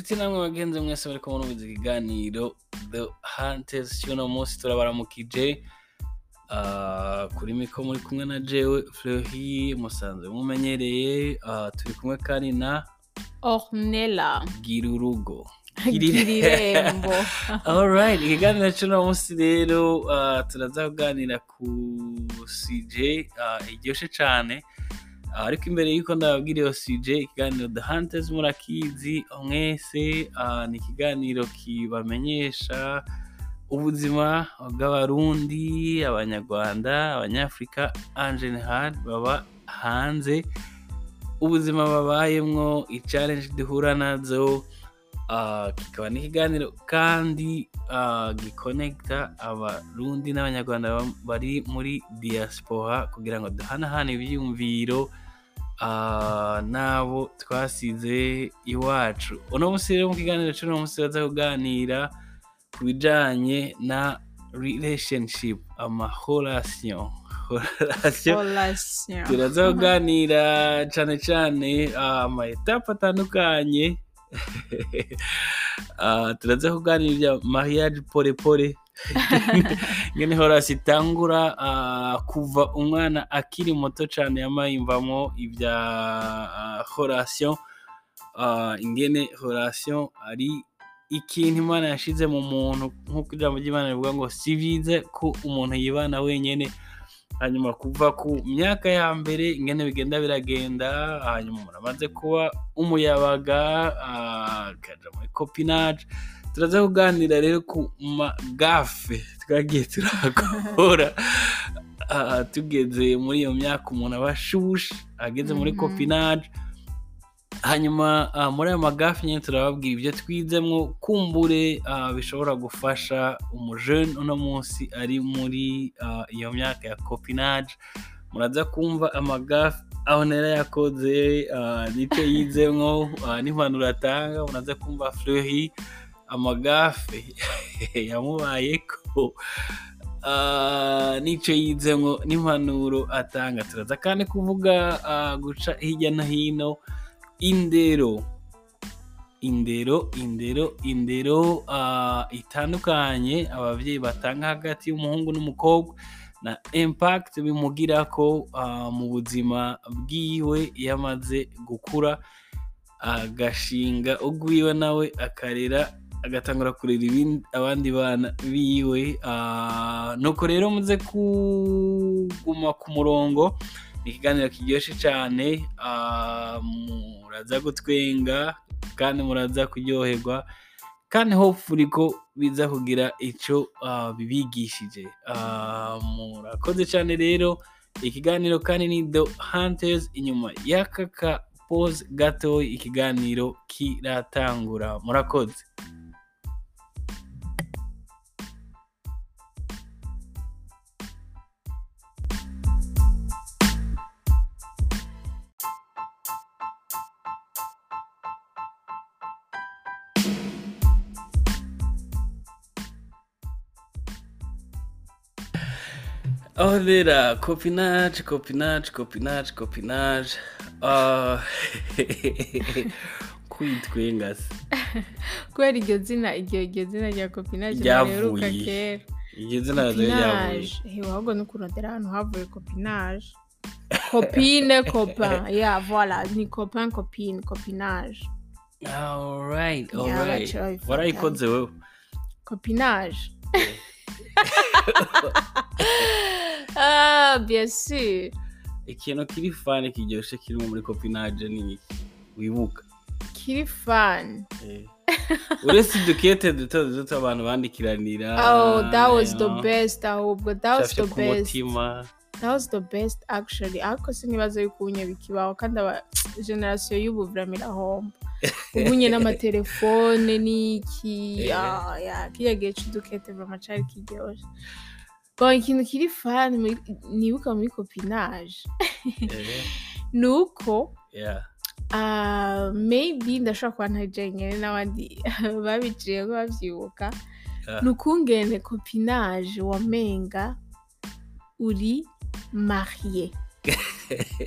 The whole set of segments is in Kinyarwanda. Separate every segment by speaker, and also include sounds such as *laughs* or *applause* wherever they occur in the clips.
Speaker 1: nshuti namwe bagenzi mwese bari kumwe n'ubuzi ikiganiro the hunters cy'uno munsi turabaramukije Ah, kuri miko muri kumwe na jewe fleury musanzwe mumenyereye. Ah, turi kumwe kandi na
Speaker 2: ornella.
Speaker 1: Gira urugo *laughs*
Speaker 2: girirembo *laughs*
Speaker 1: alright ikiganiro cy'uno munsi rero ah, turaza kuganira ku cj iryoshe cyane ariko imbere y'uko ndababwira iyo cj ikiganiro the hunters murakizi mwese ah, ni ikiganiro kibamenyesha ubuzima bw'abarundi abanyarwanda abanyafurika en general baba hanze. Ubuzima babayemwo ichallenge duhura na zo. Kikaba n'ikiganiro kandi ah, gikonekita abarundi n'abanyarwanda ba- bari muri diaspora kugira ngo duhanahane ibyiyumviro ah, n'abo twasize iwacu. Uno munsi rero mu kiganiro cy'uno munsi baza kuganira ku bijanye na relationship amahorasiyo turaza kuganira cyane cyane ah, ama etape atandukanye. Ah, *laughs* turaza kuganira ibya mariage pole pole *laughs* ngene horasi itangura ah, kuva umwana akiri muto cyane yamayimvamo ibya ah, horasiyo Ah, ingene horasiyo ari ikintu imana yashize mu muntu nk'uko ijambo ry'imana rivuga ngo si byiza ko umuntu yibana wenyine. Hanyuma kuva ku myaka ya mbere ingene bigenda biragenda hanyuma umuntu amaze kuba umuyabaga ah, akaja muri kopinage. Turaza kuganira rero ku magafe twagiye turakora. Ah, tugeze muri iyo myaka umuntu aba ashushe ageze muri
Speaker 2: Mhm.
Speaker 1: Hanyuma ah, muri ayo magafi nyine turababwira ibyo twizemo kumbure ah, bishobora gufasha umujene uno munsi ari muri ah, iyo myaka ya kopinage. Muraza kumva amagafi aho nera yakoze n'icyo yizemo n'impanuro atanga muraza kumva fleury amagafe *laughs* yamubayeko. Ah, n'icyo yizemo n'impanuro atanga. Turaza kandi kuvuga guca hirya no hino indero. Indero indero indero ah, itandukanye. Ababyeyi batanga hagati y'umuhungu n'umukobwa. Na impact bimugira ko ah, mu buzima bwiwe. Iyo amaze gukura agashinga ugwiwe nawe akarera agatangura kurera abandi bana biwe. Ah, nuko rero muze kuguma ku murongo. Ni ikiganiro kiryoshye cyane ah, muraza gutwenga kandi muraza kuryoherwa kandi hopefully ko biza kugira icyo ah, bibigishije. Ah, murakoze cyane rero. Ikiganiro kandi ni the hunters. Inyuma y'aka ka pose gato ikiganiro kiratangura. Murakoze. Oh rera copinage copinage copinage copinage. Ah, kwitwenga se
Speaker 2: kubera iryo zina iryo iryo zina rya copinage
Speaker 1: Ryavuye.
Speaker 2: riheruka kera.
Speaker 1: Iryo zina ryavuye.
Speaker 2: Copinage. Hewe ahubwo no kurondera ahantu havuye copinage. Copine *laughs* copain ya voilà. Ni copain copine copinage. Yeah,
Speaker 1: alright
Speaker 2: baca babifata.
Speaker 1: warayikoze wewe
Speaker 2: copinage. Ah sûr
Speaker 1: ikintu kiri fani kiryoshye kirimo muri copinage ni iki wibuka.
Speaker 2: Kiri fan
Speaker 1: Eh. uretse udukete duto duto abantu bandikiranira.
Speaker 2: Oh that was the best ahubwo that was the best. That was the best actually. Ariko sinibaza yuko ubunye bikibaho kandi aba generasiyo y'ubu vraiment irahomba ubunye *laughs* n'amatelefone n'iki
Speaker 1: Eh.
Speaker 2: ah, ya kiriya gihe c'udukete vraiment cari kiryoshe. Bon ikintu kiri fan muri- nibuka muri copinage.
Speaker 1: Eh, *laughs*
Speaker 2: ni uko maybe ndashobora kuba ntaje nyene n'abandi *laughs* babiciye
Speaker 1: Yeah.
Speaker 2: ni ukungene copinage wamenga uri mariye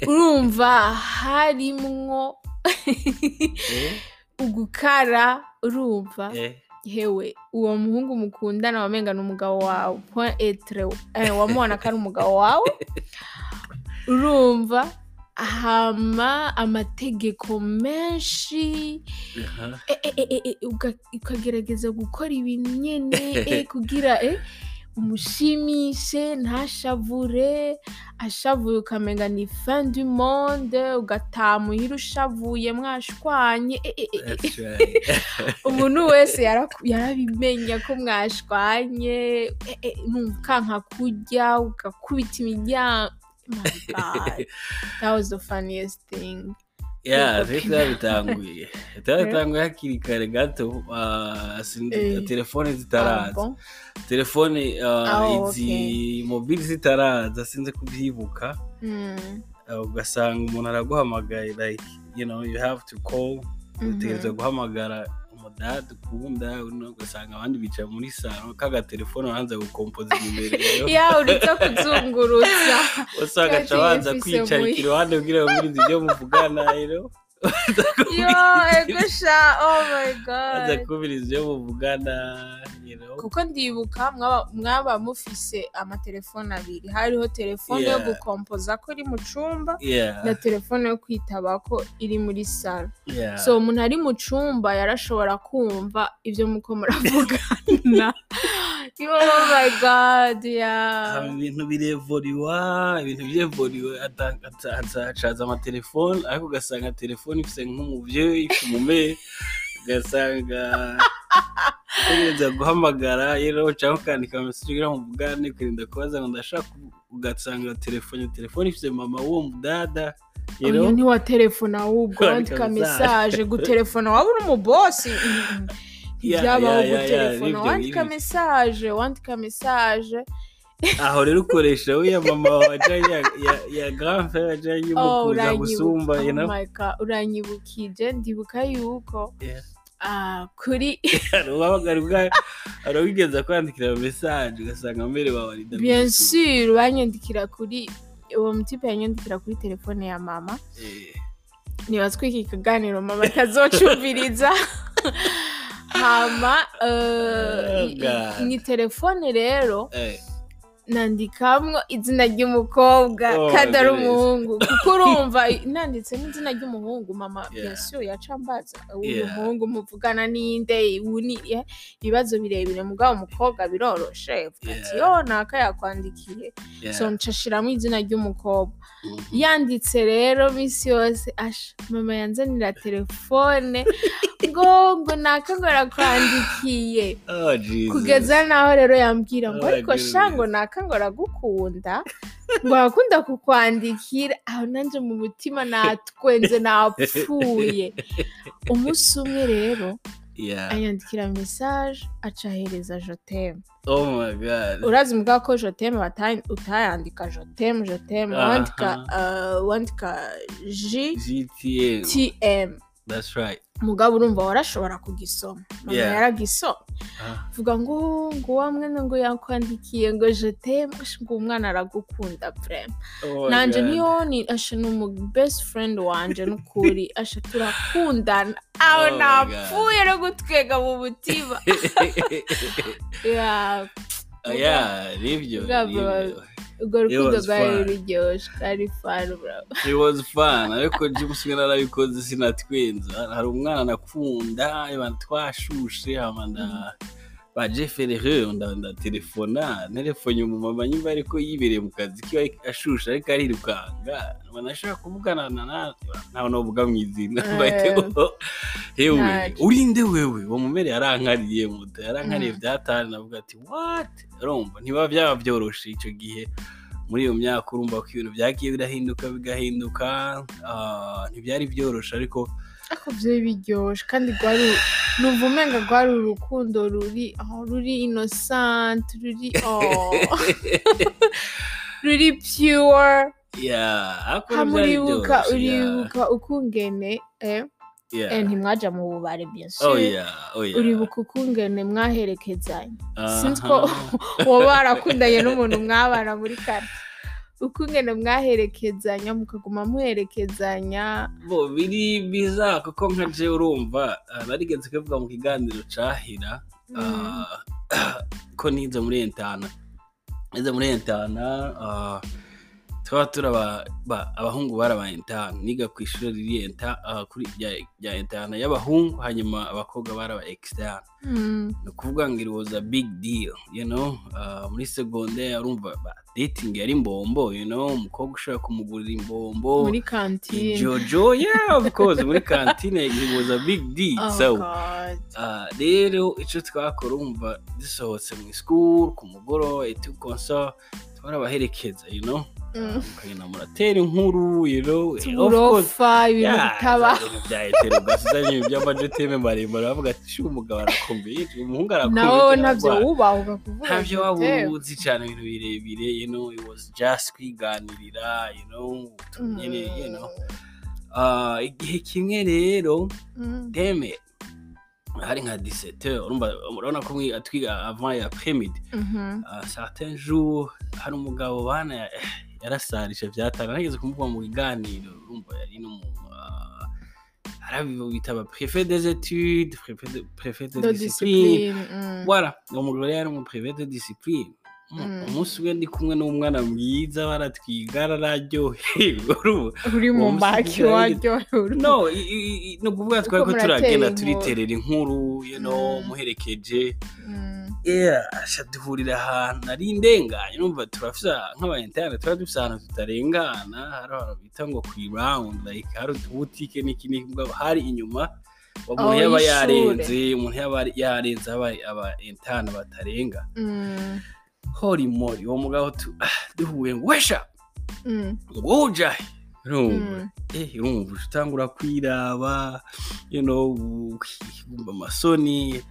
Speaker 2: urumva harimwo
Speaker 1: Eh,
Speaker 2: ugukara urumva.
Speaker 1: Eh,
Speaker 2: hewe uwo muhungu mukundana wamenga ni umugabo wawe. Point etre eh, wamubona ko ari umugabo wawe. Urumva hama amategeko menshi. Ukagerageza gukora ibintu nyene kugira umushimishe ntashavure ashavuye ukamenga ni fin du monde ugataha muhira ushavuye mwashwanye e, e, e, e,
Speaker 1: That's right. *laughs*
Speaker 2: umuntu wese yarabimenya ko mwashwanye e, e, numva ukanka kurya ugakubita imiryango *laughs* that was the funniest thing.
Speaker 1: Ya
Speaker 2: Yego,
Speaker 1: twe
Speaker 2: pina.
Speaker 1: twabitanguye twabitanguye hakiri kare gato ah,
Speaker 2: Eh.
Speaker 1: telefone
Speaker 2: Ah,
Speaker 1: zitaraza telefone ah,
Speaker 2: Ah,
Speaker 1: izi mobile zitaraza sinzi kubyibuka ah, ugasanga umuntu araguhamagaye like you know you have to call. Utegereza guhamagara umudade ukunda uno ugasanga abandi bicaye muri salo k'agatelefone baranza gukompoza imbere
Speaker 2: ya uretse kuzungurutsa.
Speaker 1: Usanga aca abanza
Speaker 2: muri-
Speaker 1: iruhande kugira ngo mwirize ibyo muvugana rero.
Speaker 2: Yo egosha oh my
Speaker 1: aza
Speaker 2: god.
Speaker 1: kubiriza ibyo muvugana.
Speaker 2: Kuko ndibuka mwaba- mufise amatelefone abiri. Hariho telefone yo
Speaker 1: Yeah.
Speaker 2: gukompoza ko iri mu cumba
Speaker 1: yeah.
Speaker 2: na telefone yo kwitaba ko iri muri salo
Speaker 1: yeah.
Speaker 2: So umuntu ari mu cumba yarashobora kumva ibyo muko muravugana. *laughs* Yo oh my god
Speaker 1: haba ibintu birevoriwa ibintu birevoriwe hacaza amatelefone ariko ugasanga telefone ifite nk'umubyeyi ifite umume ugasanga utegereza guhamagara rero cyangwa ukandika amasitiri kugira ngo muvugane ukirinda kubaza ngo ndashaka ugasanga telefone telefone ifite mama w'uwo mudada
Speaker 2: uyu ni wa telefone ahubwo
Speaker 1: Wandika
Speaker 2: mesaje gutelefona *laughs* waba uri umubosi ntibyabaho gutelefona wandika mesaje wandika mesaje
Speaker 1: aho rero ukoresha wiya mama wawe ya, ya, ya grand frère ajya
Speaker 2: Oh,
Speaker 1: y'umukuza gusumba
Speaker 2: uranyibuka uranyibukije ndibuka yuko kuri. *laughs*
Speaker 1: Ubabaga arawigeza kwandikira mesaje ugasanga mbere wawe ari
Speaker 2: bien sûr banyandikira kuri uwo mutipe yanyandikira kuri telefone ya mama. Nibazwi iki kiganiro mama atazocumviriza *laughs* hama eh,
Speaker 1: Oh,
Speaker 2: ni telefone rero. Nandikamwo izina ry'umukobwa
Speaker 1: Oh,
Speaker 2: kandi ari umuhungu. Kuko *laughs* urumva nanditse n'izina ry'umuhungu mama
Speaker 1: Yeah.
Speaker 2: yesu yacambaza. Uyu
Speaker 1: Yeah.
Speaker 2: muhungu muvugana ninde ibibazo birebire mugabo umukobwa biroroshe. Yo naka yakwandikiye. So ncashiramo izina ry'umukobwa. Yanditse rero minsi yose asha mama yanzanira *laughs* telefone. Ngo ngo naka ngo arakwandikiye *laughs* kugeza naho rero yambwira ngo
Speaker 1: Oh,
Speaker 2: ariko
Speaker 1: goodness.
Speaker 2: sha ngo naka ngo aragukunda ngo arakunda kukwandikira. Aho nanjye mu mutima natwenze napfuye. *laughs* Umunsi umwe rero anyandikira mesaje acahereza joteme urazi mbwa ko joteme bata- utayandika joteme joteme
Speaker 1: Aha.
Speaker 2: wandika uh, wandika j
Speaker 1: gtm
Speaker 2: tm
Speaker 1: that's right
Speaker 2: mugabo urumva warashobora kugisoma. Mama yaragisoma
Speaker 1: Ah,
Speaker 2: vuga ngo ngo wa mwana ngo yakwandikiye ngo joteme ngo umwana aragukunda vrema
Speaker 1: oh God.
Speaker 2: niyo ni asha ni umu best friend wanje n'ukuri. *laughs* Asha turakundana. Aho
Speaker 1: Oh
Speaker 2: napfuye no gutwega mu mutima. *laughs* *laughs* Yeah,
Speaker 1: Ah,
Speaker 2: ni
Speaker 1: byo
Speaker 2: urwo rukundo rwari
Speaker 1: fun.
Speaker 2: ruryoshe kari fani
Speaker 1: it was fun. Ariko mwe narabikoze sinatwenza hari umwana nakunda twashushe hama ba jeferere ndatelefona telefone umumama nyumva ariko yibereye mu kazi kiwe ashushe ariko arirukanga banashaka kuvugana na ntawe novuga mu izina hewe urinde wewe uwo mumere yarankariye muto yarankariye byatari navuga ati what? Urumva ntibiba byaba byoroshe icyo gihe muri iyo myaka urumva ko ibintu byagiye birahinduka bigahinduka ah, ntibyari byoroshe ariko
Speaker 2: ariko byari biryoshe kandi rwari numva umenga rwari urukundo ruri oh, ruri innocent ruri oh, *laughs* ruri pure.
Speaker 1: Byari
Speaker 2: uribuka ukungene eh, ntimwaja mu bubare bien
Speaker 1: oh oh
Speaker 2: uribuka ukungene mwaherekezanya
Speaker 1: Aha.
Speaker 2: sinzi ko *laughs* wowe warakundanye n'umuntu mwabana muri kare. Ukungene mwaherekezanya mukaguma muherekezanya
Speaker 1: bo biri biza kuko nka je urumva ah, narigeze kubivuga mu kiganiro cahira ah, *coughs* ko nize muri entana. Nize muri entana ah, twaba turi aba- ba- abahungu bari aba entana niga ku ishuri riri ah, rya- entana y'abahungu hanyuma abakobwa bari aba externe
Speaker 2: Mm.
Speaker 1: ni ukuvuga ngo it was a big deal you know? Uh, muri secondaire urumva ba dating yari imbombo umukobwa ushobora kumugurira imbombo.
Speaker 2: Muri kantine
Speaker 1: of course muri kantine it was a big deal
Speaker 2: Oh
Speaker 1: uh, rero icyo twakora urumva dusohotse mu school ku mugoroba etukonsa twarabaherekeza you know?
Speaker 2: Mm.
Speaker 1: mukagenda muratera inkuru you know of course
Speaker 2: uburofa ibintu
Speaker 1: Yeah,
Speaker 2: bitaba
Speaker 1: bya hetero ugasiza ibintu by'amajoteme maremare bavuga ati shi umugabo arakomeye umuhungu arakomeye
Speaker 2: nawe ntabyo
Speaker 1: arwaye."
Speaker 2: wubahuka kuvuga
Speaker 1: ntabyo waba uzi cyane ibintu birebire you know it was just kwiganirira you know utuntu nyine you know Ah, igihe kimwe rero
Speaker 2: Mm.
Speaker 1: deme hari nka 17 urumva urabona ko mwi- twiga avant ya premide
Speaker 2: Mhm.
Speaker 1: uh, certain jour hari umugabo bana ya- yarasarisha byatanga nageze kumuvuga mu biganiro. Urumva yari no mu uh, harabibo bitaba préfet des études préfet de, discipline.
Speaker 2: Mm.
Speaker 1: voilà uwo mugabo yari mu préfet de discipline. Mm,
Speaker 2: Mm.
Speaker 1: umunsi umwe ndi kumwe n'umwana mwiza baratwiga araryoherwa *laughs* urumva
Speaker 2: uri mu mbaki waryohewe
Speaker 1: no ni ukuvuga twari ko turagenda turiterera inkuru muherekeje. Duhurira ahantu ari ndenganye numva turafise nk'abayenterne tuba dufise ahantu tutarengana hari ahantu bita ngo ku round like hari utubutike n'iki n'iki hari inyuma umuntu
Speaker 2: Oh,
Speaker 1: yaba yarenze umuntu yaba yarenze aba enterne batarenga
Speaker 2: Mm.
Speaker 1: hori mori uwo mugabo ah, duhuye ngo wesha
Speaker 2: Mm.
Speaker 1: ngo ujahe urumva
Speaker 2: Mm.
Speaker 1: eh utangura kwiraba you know amasoni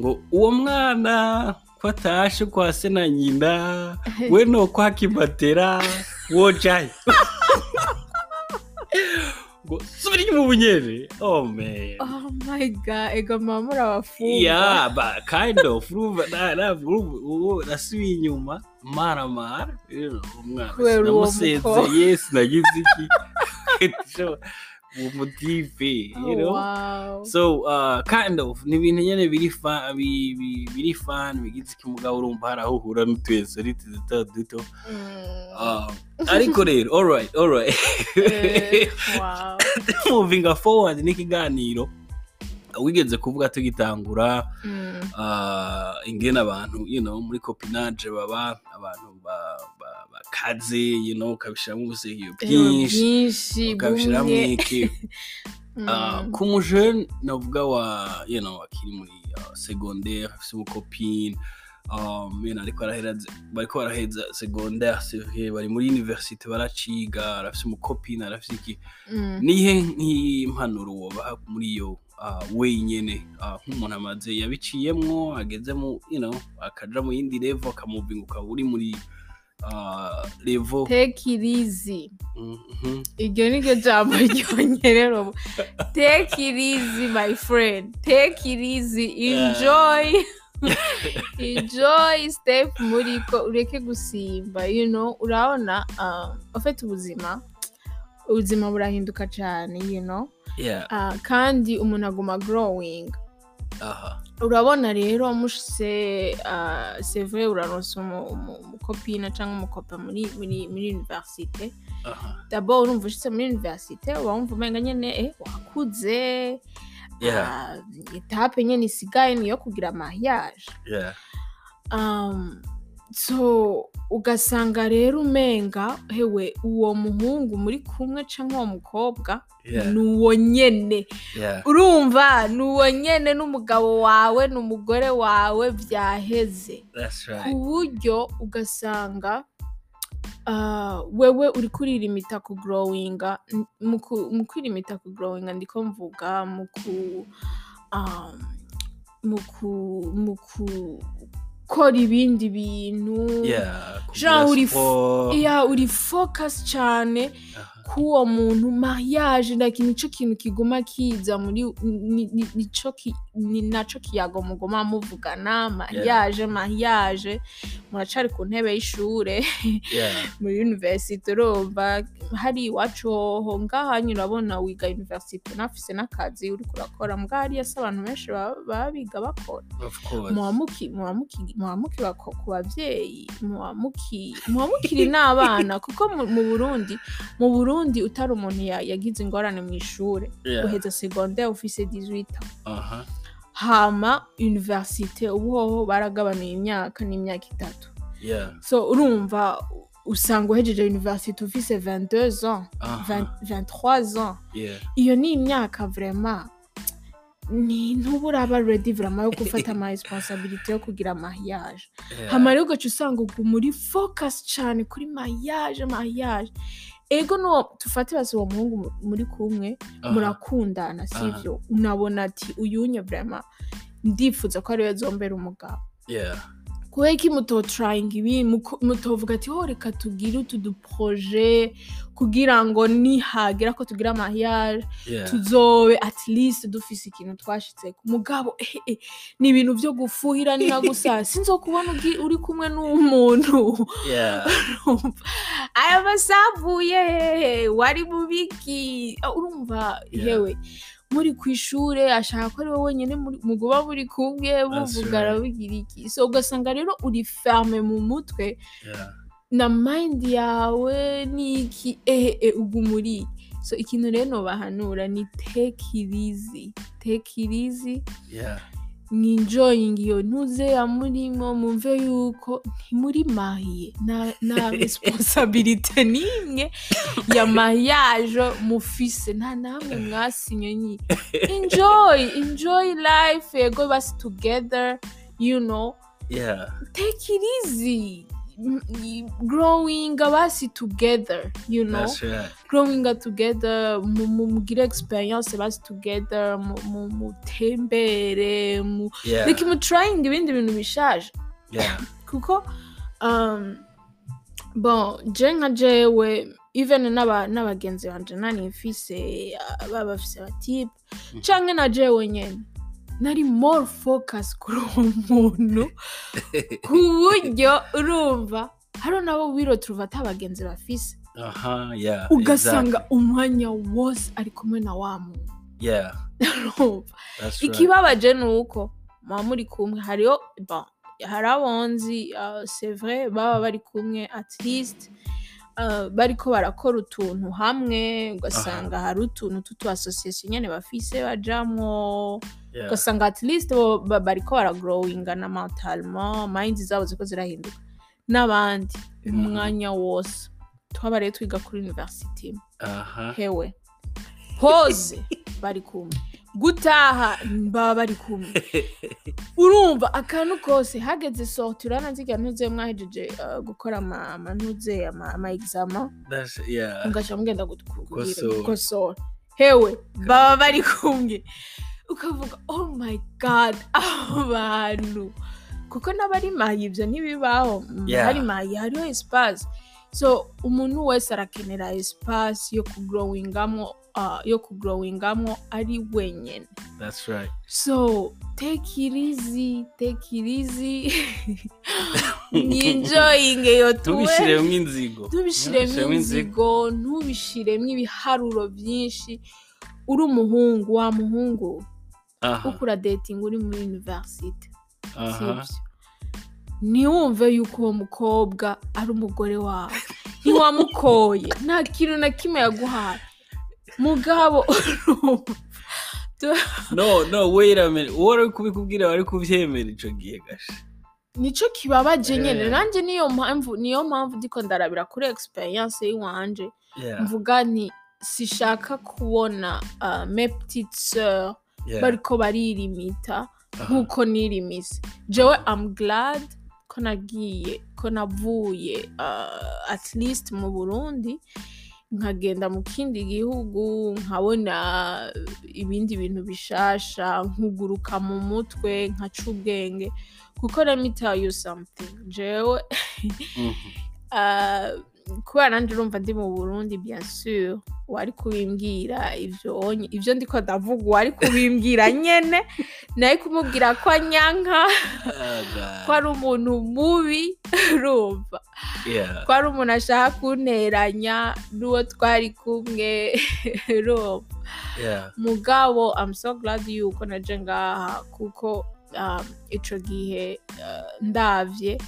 Speaker 1: ngo uwo mwana ko atashe kwa se na nyina we no kwa kimatera wojaye ngo subira inyuma ubunyere. Oh man.
Speaker 2: Oh my god, ego mama muri abafungwa.
Speaker 1: yeah but kind of urumva nasubiye inyuma mara mara. Umwana sinamusezeye sinagize iki? *laughs* uwo mutipe you know
Speaker 2: wow.
Speaker 1: so uh, kind of ni ibintu nyine biri fa- bi- bi- biri fan bigize ko umugabo urumva hari aho uhura n'utuyesoriti duto duto
Speaker 2: Mm.
Speaker 1: Uh, ariko rero alright alright
Speaker 2: Eh, wow. *laughs*
Speaker 1: moving forward n'ikiganiro wigeze kuvuga tugitangura
Speaker 2: Mm.
Speaker 1: uh, ingene abantu you know muri copinage baba abantu ba- bakaze you know ukabishiramo ubusehiyo bwinshi
Speaker 2: byinshi
Speaker 1: ukabishiramo
Speaker 2: bumwe
Speaker 1: iki *laughs*
Speaker 2: Mm.
Speaker 1: Uh, ku mujene navuga wa you know akiri muri uh, secondaire afise umukopine um, ariko bariko baraheza c'est vrai bari muri université baraciga arafise umukopine arafise iki
Speaker 2: Mm.
Speaker 1: nihe nk'impanuro wobaha muri iyo wenyene uh, nk'umuntu amaze yabiciyemwo ageze mu you know akaja mu yindi level akamuvinga ukaba uri muri
Speaker 2: it easy.
Speaker 1: Mhm.
Speaker 2: iryo ni ryo jambo *laughs* ryongerera take it easy my friend. Take it easy. Enjoy. *laughs* Enjoy. Step muri ko ureke gusimba. You know urabona uh, ufite ubuzima. Ubuzima burahinduka cyane you know. Uh, kandi umuntu aguma growing.
Speaker 1: Aha
Speaker 2: urabona rero mushise uh, sevre uraronsa umu- umu- umukopina cyangwa umukopa muri muri
Speaker 1: aha.
Speaker 2: Dabo urumva ushitse muri universite uba wumva umenga nyene eh, wakuze ah, etape nyene isigaye niyo kugira
Speaker 1: yeah.
Speaker 2: Um, so ugasanga rero umenga hewe uwo muhungu muri kumwe canke uwo mukobwa ni uwo
Speaker 1: yeah.
Speaker 2: Urumva ni uwo nyene n'umugabo wawe n'umugore wawe vyaheze.
Speaker 1: That's
Speaker 2: ku buryo ugasanga ah, wewe uri kuririmita ku growinga n- mu kwirimita ku growinga ndiko mvuga mu ku um, mu ku mu gukora ibindi bintu uri f-
Speaker 1: sport.
Speaker 2: iya uri focus cyane. K'uwo muntu mariage like nico kintu kiguma kiza muri ni- ni- nico ni naco kiyago mugoma muvugana mariage mariage. Muracari ku ntebe y'ishure *laughs* muri universite urumva. Hari iwacu hoho ngaha nyine urabona wiga universite unafise n'akazi uriko urakora. Mbwa hariya se abantu benshi baba biga bakora. Muba muki- muba muki- muba mukiba ku bavyeyi muba muki- muba mukiri n'abana. Kuko mu burundi mu burundi utari umuntu ya- yagize ingorane mu ishure.
Speaker 1: Yeah.
Speaker 2: Uheza secondaire ufise 18 ans.
Speaker 1: Aha
Speaker 2: hama universite ubu hoho baragabanuye imyaka n'imyaka itatu. So urumva usanga uhejeje universite ufise 22 ans
Speaker 1: aha
Speaker 2: 20 23 ans.
Speaker 1: Yeah.
Speaker 2: Iyo ni imyaka vrema ni ntuburaba ready vrema yo gufata *laughs* ama responsabilité yo kugira
Speaker 1: yeah.
Speaker 2: Hama rero ugaca usanga ugu muri focus cane kuri mariage mariage ego no tufate basi uwo muhungu mu- muri kumwe murakundana sivyo unabona ati uyunye vrema. Ndifuza ko ari we azombera umugabo.
Speaker 1: Yeah.
Speaker 2: Kubera iki mutotrayinga ibi mutovuga ati ho reka tugire utu duproje kugira ngo nihagera ko tugira
Speaker 1: yeah.
Speaker 2: tuzobe at least dufise ikintu twashitse ku mugabo. *laughs* Ni ibintu vyo gufuhira ni nka gusa *laughs* sinzokubona ugi- uri kumwe n'umuntu. *laughs* Aya masavuye hehe wari mubiki Ah, urumva
Speaker 1: Yeah.
Speaker 2: Muri ku ishure ashaka ko ari wowe wenyine muguba muri kumwe
Speaker 1: right.
Speaker 2: bigira iki. So ugasanga rero uri ferme mu mutwe na mind yawe niki ehe e, ugu muri. So ikintu rero nobahanura ni take it easy. Take it easy.
Speaker 1: Yeah.
Speaker 2: Mwinjoyinga iyo ntuze ya murimo mumve yuko ntimuri mahiye na, na *laughs* responsabilite n'imwe ya mariage mufise. Nta namwe mwasinye nyi. *laughs* Enjoy enjoy life yego basi together you know.
Speaker 1: Yeah.
Speaker 2: Take it easy. Growing basi together you know?
Speaker 1: Right.
Speaker 2: Growing together mu- mu- mugire experience basi together mu- mu- mutembere mu
Speaker 1: yeah.
Speaker 2: Reka mutrying ibindi bintu bishaje.
Speaker 1: Yeah. *coughs*
Speaker 2: Kuko um, bon je nka jewe even n'aba- n'abagenzi banje nani mfise ah, baba bafise abatipe
Speaker 1: Mhm.
Speaker 2: canke na jewe nyene. Nari more focus *laughs* kuri uwo muntu ku buryo urumva hariho nabo biro turuva ata bagenzi bafise. Ugasanga umwanya wose ari kumwe na wa muntu. Ikibabaje ni uko muba muri kumwe hariho hari abonzi uh, vrai baba bari kumwe at least uh, bariko barakora utuntu hamwe ugasanga hari utuntu tutu association nyene bafise bajamwo. Ugasanga at least bo ba- bariko baragrowinga na mentalement mind zabo ziko zirahinduka. N'abandi
Speaker 1: Mhm.
Speaker 2: umwanya wose. Twaba rero twiga kuri university.
Speaker 1: Aha.
Speaker 2: Hewe. Pose *laughs* bari kumwe. Gutaha baba bari kumwe. Urumva akantu kose hageze sorti urana nziga ntuze mwahejeje uh, gukora ama ama ntuze ama, ama examen
Speaker 1: that's yeah.
Speaker 2: Mugaca mugenda
Speaker 1: gukosora.
Speaker 2: Hewe baba bari kumwe. Ukavuga oh my god *laughs* abo bantu kuko n'abari mayi ibyo ntibibaho. Mayi hariho espace. So umuntu wese arakenera espace yo kugrowingamo uh, yo kugrowingamo ari wenyine.
Speaker 1: That's right.
Speaker 2: So take it easy take it easy. *laughs* Mwinjoyinge yo tuwe.
Speaker 1: Ntubishiremo inzigo.
Speaker 2: Ntubishiremo inzigo ntubishiremo ibiharuro byinshi. Uri umuhungu wa muhungu kuko uradetinga uri muri sibyo ntiwumve yuko uwo mukobwa ari umugore wawe. Ntiwamukoye. Nta kintu na kimwe yaguhaye. Mugabo
Speaker 1: no no wait a minute. Uwo uri kubikubwira wari kubyemera ico gihe gasha.
Speaker 2: Nico kibabaje
Speaker 1: Eh.
Speaker 2: nanjye niyo mpamvu niyo mpamvu ndiko ndarabira kuri experience y'iwanje. Mvuga nti sishaka kubona uh, bariko baririmita nk'uko nirimise. Jewe am glad ko nagiye ko navuye uh, at least mu burundi nkagenda mu kindi gihugu nkabona ibindi bintu bishasha nkuguruka mu mutwe nkaca ubwenge. Kuko let me tell you something jewe *laughs* kubera nanjye urumva ndi mu burundi bien sûr wari kubimbwira ivyo onye- ivyo ndiko ndavuga wari kubimbwira nyene naye kumubwira ko anyanka ko ari umuntu mubi *laughs* urumva
Speaker 1: Yeah.
Speaker 2: ko ari umuntu ashaka kunteranya n'uwo twari kumwe *laughs* urumva
Speaker 1: Yeah.
Speaker 2: mugabo I'm so glad yuko naje ngaha kuko um, ico gihe ndavye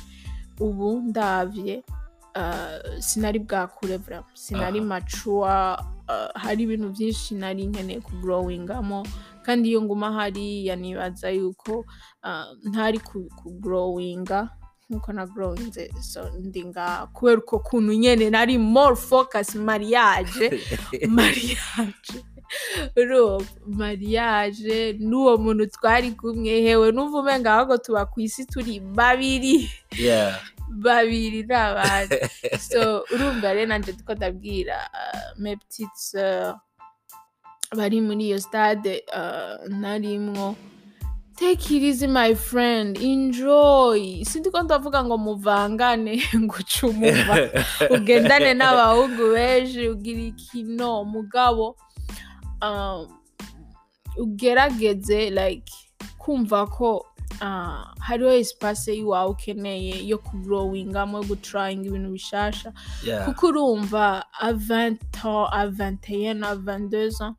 Speaker 2: ubu ndavye uh, sinari bwakure vraiment sinari mature uh, hari ibintu byinshi nari nkeneye kugrowingamo kandi iyo nguma hariya nibaza yuko uh, ntari ku- kugrowinga nk'uko na growinze so ndi ngaha kubera uko kuntu nyene nari more focus mariage. *laughs* Mariage. Mariage. N'uwo muntu twari kumwe hewe numva umenga ahubwo tuba ku isi turi babiri. Babiri n'abandi *laughs* so urumva rero nanje tuko ndabwira uh, mes petites sœurs bari muri iyo stade uh, narimwo take it easy my friend enjoy. Sindiko ndavuga ngo muvangane *laughs* ngo umuva. *laughs* Ugendane n'abahungu benshi ugira ikino mugabo. Um, ugerageze like kumva ko uh, hariho espace y'iwawe ukeneye yo kugrowingamo yo gutrayinga ibintu bishasha. Kuko urumva a 20 ans a 21 a 22 ans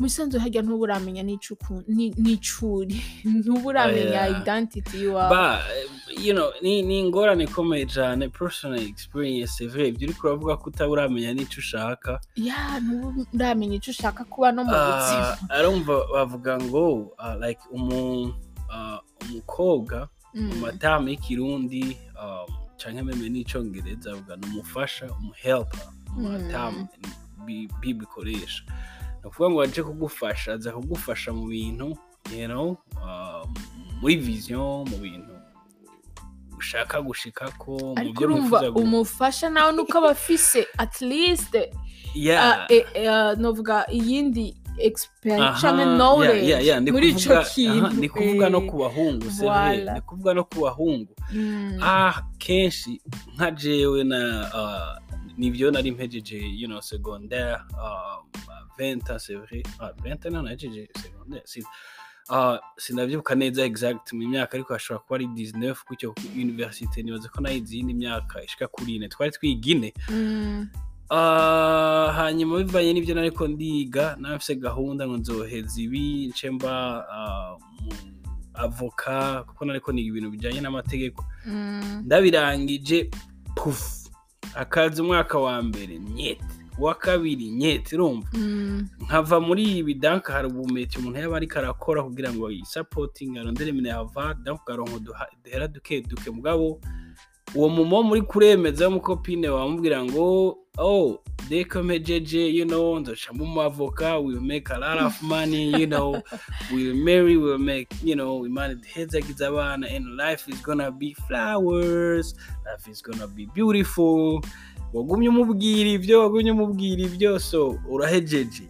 Speaker 2: musanzwe harya ntuba uramenya n'ico uku- ni- n'ico uri *laughs* ntuba uramenya
Speaker 1: Oh,
Speaker 2: identity y'iwawe
Speaker 1: Ba, eh, you know, ni, ingorane ikomeye cyane personal experience. C'est vrai ibyo uriko uravuga ko utaba uramenya n'icyo ushaka.
Speaker 2: Ya ntuba uramenya ico ushaka kuba no mu buzima.
Speaker 1: Ah, arumva bavuga ngo ah, like umu ah, umukobwa mu
Speaker 2: Mm.
Speaker 1: matamu y'ikirundi um, canke meme n'icongereza bavuga ni umufasha umuhelper mu
Speaker 2: Mm.
Speaker 1: matamu bi- bible ikoresha ni ukuvuga ngo aje kugufasha aza kugufasha mu bintu ah, muri vision mu bintu ushaka gushikako mu
Speaker 2: ariko
Speaker 1: byo gu-
Speaker 2: umufasha nawe nuko aba afise at least
Speaker 1: Yeah.
Speaker 2: ah, eh, eh, novuga iyindi
Speaker 1: yeah,
Speaker 2: knowledge.
Speaker 1: yeah, yeah, ni
Speaker 2: muri
Speaker 1: aha,
Speaker 2: kintu
Speaker 1: ni kuvuga no ku bahungu
Speaker 2: voilà.
Speaker 1: ni kuvuga no ku bahungu
Speaker 2: mm,
Speaker 1: ah kenshi nka jewe na ah, nivyo nari mpejeje you know secondaire ah, 20 ans c'est vrai. Ah 20 ans nahejeje secondaire si. Ah sinavyibuka neza exact mu myaka ariko hashobora kuba ari 19 kucyo université nibaza ko na yo izindi myaka ishika kuri ine. Twari twigine
Speaker 2: mm,
Speaker 1: Ah, hanyuma bivanye n'ibyo nariko ndiga nafise gahunda ngo nzoheza ibi nce mba ah, mu avoka kuko nariko niga ibintu bijanye n'amategeko.
Speaker 2: Mm,
Speaker 1: ndabirangije pufu akazi umwaka wa mbere nyete uwa kabiri nyete urumva?
Speaker 2: Mm,
Speaker 1: nkava muri ibi danka hari ubumeti umuntu yaba ariko arakora kugira ngo yisapotinge arondere minehava danka ukaronka uduhera duke duke mugabo. Uwo mumo muri kuremeza w'umukopine wamubwira ngo oh deko mejeje you know nzoca mu mavoka will make a lot of money you know. *laughs* We'll marry we'll make you know imana ihezagiza abana and life is gonna be flowers life is gonna be beautiful. Wagumye umubwira ibyo wagumye umubwira ibyo so urahejeje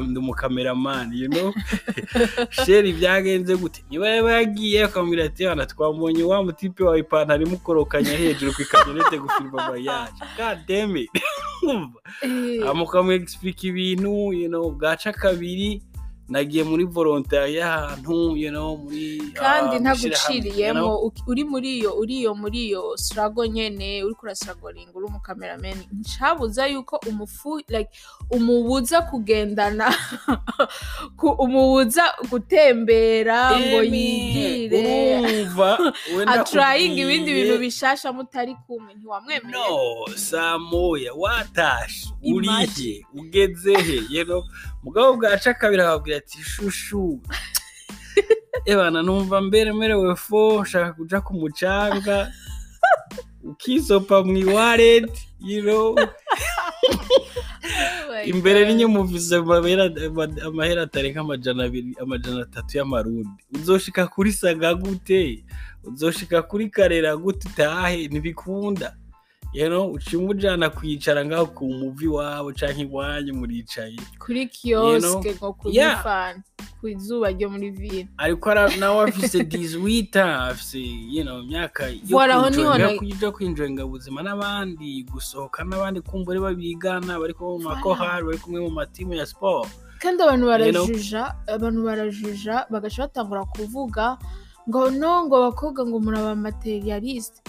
Speaker 1: ndi umukameramani you know? *laughs* Sheri byagenze gute? Niba yaba yagiye akamubwira ati yana twamubonye wa mutipe wawe ipantaro imukorokanya hejuru ku ikanyonete *laughs* gufirwa mariage god damn it. Urumva? *laughs*
Speaker 2: eh,
Speaker 1: amukamu explica ibintu you know bwaca kabiri nagiye muri volontari y'ahantu you know muri
Speaker 2: kandi
Speaker 1: ah,
Speaker 2: ntaguciriyemo uri muri iyo uri iyo muri iyo struggle nyene uriko urasiragoringa uri umukameramani nticabuza yuko umufu like umubuza kugendana *laughs* ku- umubuza gutembera ngo yigire. atrayinga *laughs* ibindi bintu bishasha mutari kumwe ntiwamwemeye
Speaker 1: no saa moya watashe
Speaker 2: Imagine.
Speaker 1: ugezehe you know mugabo bwaca kabiri akabwira ati shushu. *laughs* Ebana numva mbere merewe fo nshaka kuja ku mucanga ukisopa mu iwareti you know? *laughs*
Speaker 2: Oh
Speaker 1: imbere n'inyumuvize amahera atarenga amajana abiri amajana atatu y'amarundi. Uzoshika kuri saga gute uzoshika kuri karera gute utahe ntibikunda uciye umujana kwicara ngaho ku muvi wawe canke iwanyu muricaye.
Speaker 2: Kuri kiyoske ngo
Speaker 1: Yeah.
Speaker 2: kunyifana ku izuba ryo muri vile
Speaker 1: ariko nawe afise 18 afise imyaka yo kwinjoyinga ubuzima n'abandi gusohoka n'abandi kumva ari babigana bari kumwe mu makorali bari kumwe mu matimu ya sport.
Speaker 2: Kandi abantu barajuja abantu barajuja bagaca batangura kuvuga ngo no ngo abakobwa ngo muraba materialiste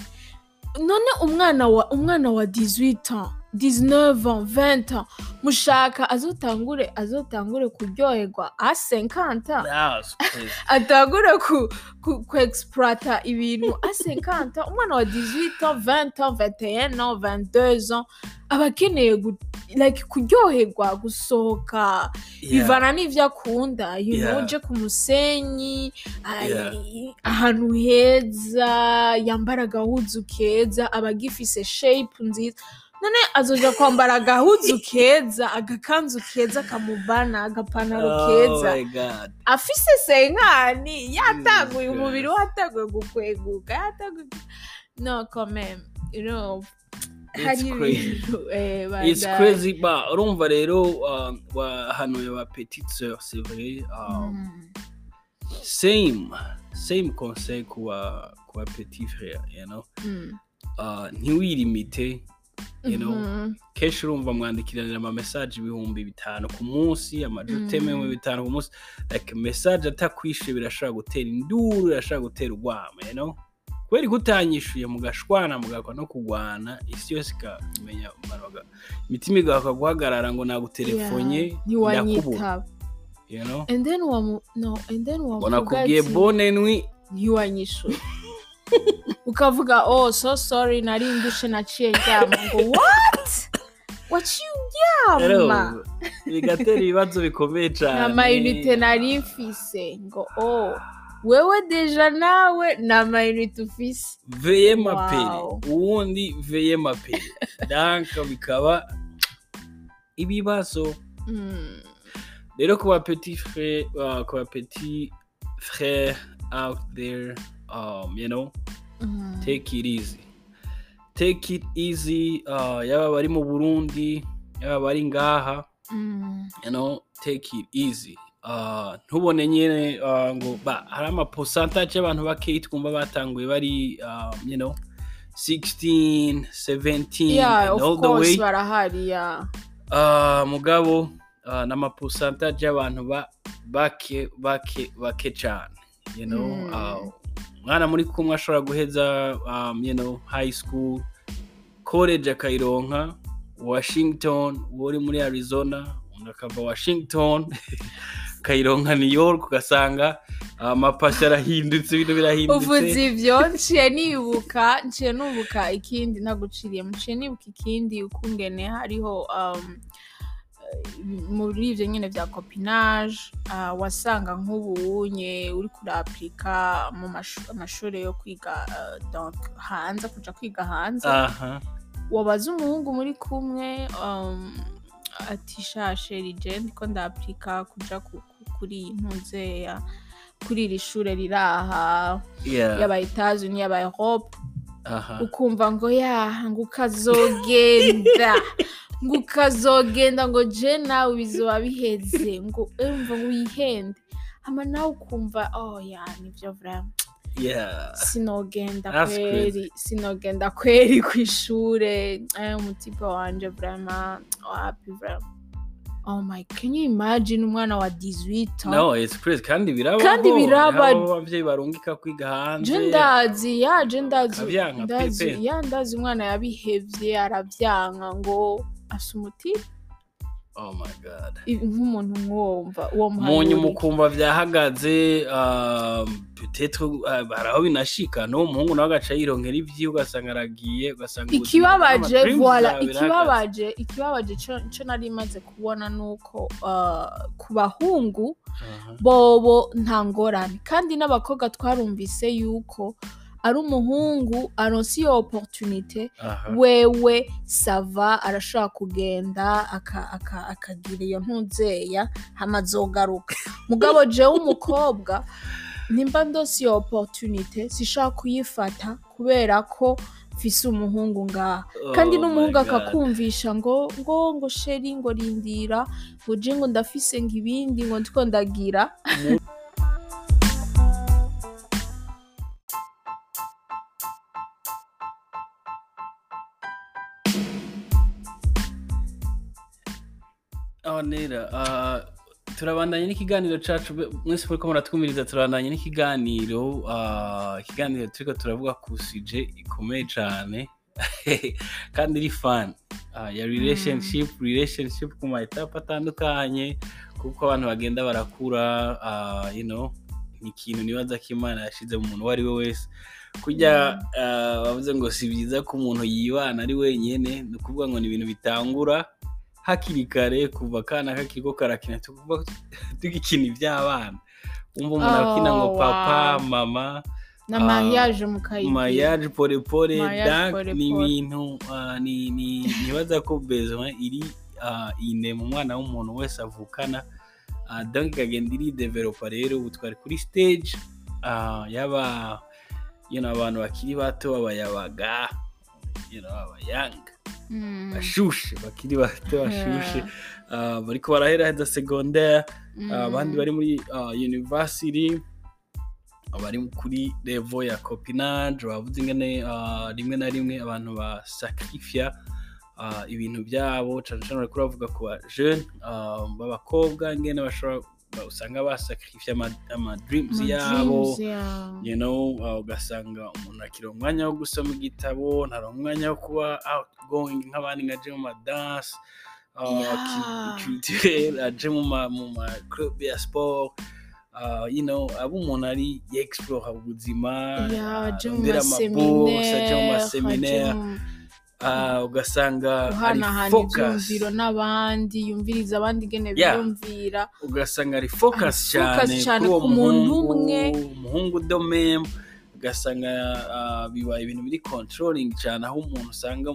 Speaker 2: none umwana wa umwana wa 18 ans 19 ans 20 ans mushaka azotangure azotangure kuryoherwa a 50 ans
Speaker 1: That's crazy.
Speaker 2: atangure ku, ku, ku exploita ibintu a 50 ans umwana wa 18 ans 20 ans 21 ans 22 ans aba akeneye like kuryoherwa gusohoka
Speaker 1: Yeah.
Speaker 2: bivana n'ivyo akunda you know
Speaker 1: Yeah.
Speaker 2: uje ku musenyi ah,
Speaker 1: Yeah.
Speaker 2: ahantu heza yambara agahuzu keza aba agifise shape nziza none azoja kwambara agahuzu keza agakanzu keza kamubana agapantaro
Speaker 1: Oh
Speaker 2: keza
Speaker 1: God.
Speaker 2: afise senkani yatanguye umubiri
Speaker 1: Christ.
Speaker 2: watanguye gukweguka yatanguye no comment you know
Speaker 1: It's crazy.
Speaker 2: eh,
Speaker 1: ba urumva rero uh, wahanuye ba petite sœur c'est vrai um,
Speaker 2: Mm.
Speaker 1: same same conseil kuba kuba petit frère you know
Speaker 2: Mm.
Speaker 1: uh, ntiwirimite you know?
Speaker 2: Mhm.
Speaker 1: kenshi urumva mwandikiranira ama message ibihumbi bitanu ku munsi amajuteme
Speaker 2: Mm.
Speaker 1: mu bitanu ku munsi. Like message atakwishe birashobora gutera induru birashobora gutera urwamo you know? Kubera ko utanyishuye mugashwana mugakwa no kugwana isi yose ikamenya imitima igahaka guhagarara ngo nagutelefonye
Speaker 2: Yeah,
Speaker 1: ndakubura
Speaker 2: ntiwanyitaba
Speaker 1: you know?
Speaker 2: And then wamu no and then
Speaker 1: ngo nakubwiye bone nwi.
Speaker 2: ntiwanyishuye. Ukavuga oh so sorry nari ndushe naciye ndyama ngo what? Waciye uryama
Speaker 1: bigatera ibibazo bikomeye cyane
Speaker 2: nta mayinite nari mfise. Ngo oh wewe deja nawe nta mayinite ufise.
Speaker 1: Veye mapere uwundi veye mapere danka bikaba ibibazo.
Speaker 2: Mm.
Speaker 1: rero ku ba petit frère uh, ku ba petit frère out there um, you know?
Speaker 2: Mm.
Speaker 1: take it easy. Take it easy uh, yaba bari mu burundi yaba bari ngaha
Speaker 2: Mm.
Speaker 1: you know? Take it easy. Uh, ntubone nyine uh, ngo ba hari amaposantaje y'abantu bakeyi twumva batanguye bari um, you know 16 17
Speaker 2: yeah
Speaker 1: and all the way.
Speaker 2: barahari yeah.
Speaker 1: Uh, mugabo uh, n'amaposantaje y'abantu ba bake bake bake cyane you know?
Speaker 2: Mm.
Speaker 1: uh, umwana muri kumwe ashobora guheza um, high school college akayironka washington uwo uri muri arizona undi akava washington *laughs* akayironka new york ugasanga amapasi arahindutse ibintu birahindutse.
Speaker 2: Uvuze ivyo nciye nibuka nciye nubuka ikindi ntaguciriye nciye nibuka ikindi ukungene hariho um, muri ivyo nyene vya copinage uh, wasanga nk'ubunye uri kurapurika mu mashu- amashuri yo kwiga donc hanze kuja kwiga hanze. Wabaza umuhungu muri kumwe um, ati shashe rije ndiko ndapurika kuja ku- ku- kuri iyi ntuzeya kuri iri shure riri aha. Yaba Etats-Unis yaba Europe
Speaker 1: aha.
Speaker 2: Ukumva ngo yaha ngo ukazogenda *laughs* ngo ukazogenda ngo je nawe bizoba biheze ngo umva ngo wihende. Hama nawe ukumva oh ya nivyo vraiment
Speaker 1: yeah.
Speaker 2: Sinogenda kweri sinogenda kweri kw'ishure eh, umutipe wanje vraiment wapi vraiment oh my can you imagine umwana wa 18 ans
Speaker 1: no it's crazy. Kandi birabaho
Speaker 2: Kandi biraba-
Speaker 1: abavyeyi barungika kwiga hanze.
Speaker 2: Je ndazi ya je ndazi. Ya ndazi umwana yabihevye aravyanka ngo asa umutima
Speaker 1: oh my god.
Speaker 2: I- nk'umuntu mwumva uwo
Speaker 1: munyu mukumva vyahagaze um, uh, haraho binashika no? Umuhungu nawe agaca yironkera ivyiwe ugasanga aragiye ugasanga
Speaker 2: ikibabaje
Speaker 1: birahagaze.
Speaker 2: ikibabaje ikibabaje co nari maze kubona nuko uh, ku bahungu bobo nta ngorane. Kandi n'abakobwa twarumvise yuko ari umuhungu aronse iyo opportunité
Speaker 1: Aha.
Speaker 2: wewe sava arashobora kugenda aka- aka- akagira iyo ntuzeya hamazogaruka mugabo *laughs* jewe umukobwa nimba ndose iyo opportunité sishobora kuyifata kubera ko mfise umuhungu ngaha kandi
Speaker 1: Oh
Speaker 2: n'umuhungu
Speaker 1: my God.
Speaker 2: akakumvisha ngo ngo ngo sheri ngo rindira ngo je ngo ndafise ngo ibindi ngo ndiko ndagira
Speaker 1: nera ah, turabandanya n'ikiganiro cacu be- mwese muriko muratwumviriza turabandanya n'ikiganiro. Ah, ikiganiro turiko turavuga ku suje ikomeye cane *laughs* kandi iri fan ah, ya relationship relationship ku ma etape atandukanye kuko abantu bagenda barakura you know ni ikintu nibaza ko imana yashize mu muntu uwo ari we wese. Kurya ah, bavuze ngo si byiza ko umuntu yibana ari wenyine ni ukuvuga ngo ni ibintu bitangura. Hakiri kare kuva akana kakiriko karakina tukuvuga tugikina *laughs* iby'abana. Wumva umuntu
Speaker 2: Oh,
Speaker 1: akina ngo papa mama
Speaker 2: na mariage
Speaker 1: mariage pole pole
Speaker 2: Mariage
Speaker 1: donc
Speaker 2: pole
Speaker 1: ni ibintu ni nibaza ko besoin iri ah, ine mu mwana w'umuntu wese avukana. Ah, donc ikagenda iri developa rero ubu twari kuri stage yaba abantu bakiri bato abayabaga you know, abayanga.
Speaker 2: Mm,
Speaker 1: bashushe bakiri bato bashushe
Speaker 2: yeah.
Speaker 1: Ah, bariko baraheraheza secondaire.
Speaker 2: Mm.
Speaker 1: Ah, abandi bari muri ah, university bari kuri level ya copinage bavuze ingene ah, rimwe na rimwe abantu basakrifia ah, ibintu byabo. Cane cane bariko baravuga ku ba jeune ah, b'abakobwa ingene bashobora ba- usanga basakrifia ama, ama dreams
Speaker 2: My
Speaker 1: yabo you know uh, ugasanga umuntu akira umwanya wo gusoma igitabo ntaronka umwanya wo kuba outgoing nk'abandi nka aje mu madanse uh, culturel aje mu ma club ya sport uh, you know aba umuntu ari yexplore ubuzima
Speaker 2: aje mu maseminaire
Speaker 1: uh, ugasanga ari
Speaker 2: ivyumviro n'abandi yumviriza abandi
Speaker 1: Yeah.
Speaker 2: biyumvira.
Speaker 1: Ugasanga ari focus cyane kuri uwo muhungu umuhungu domem ugasanga ah, bibaye ibintu biri controlling cyane aho umuntu usanga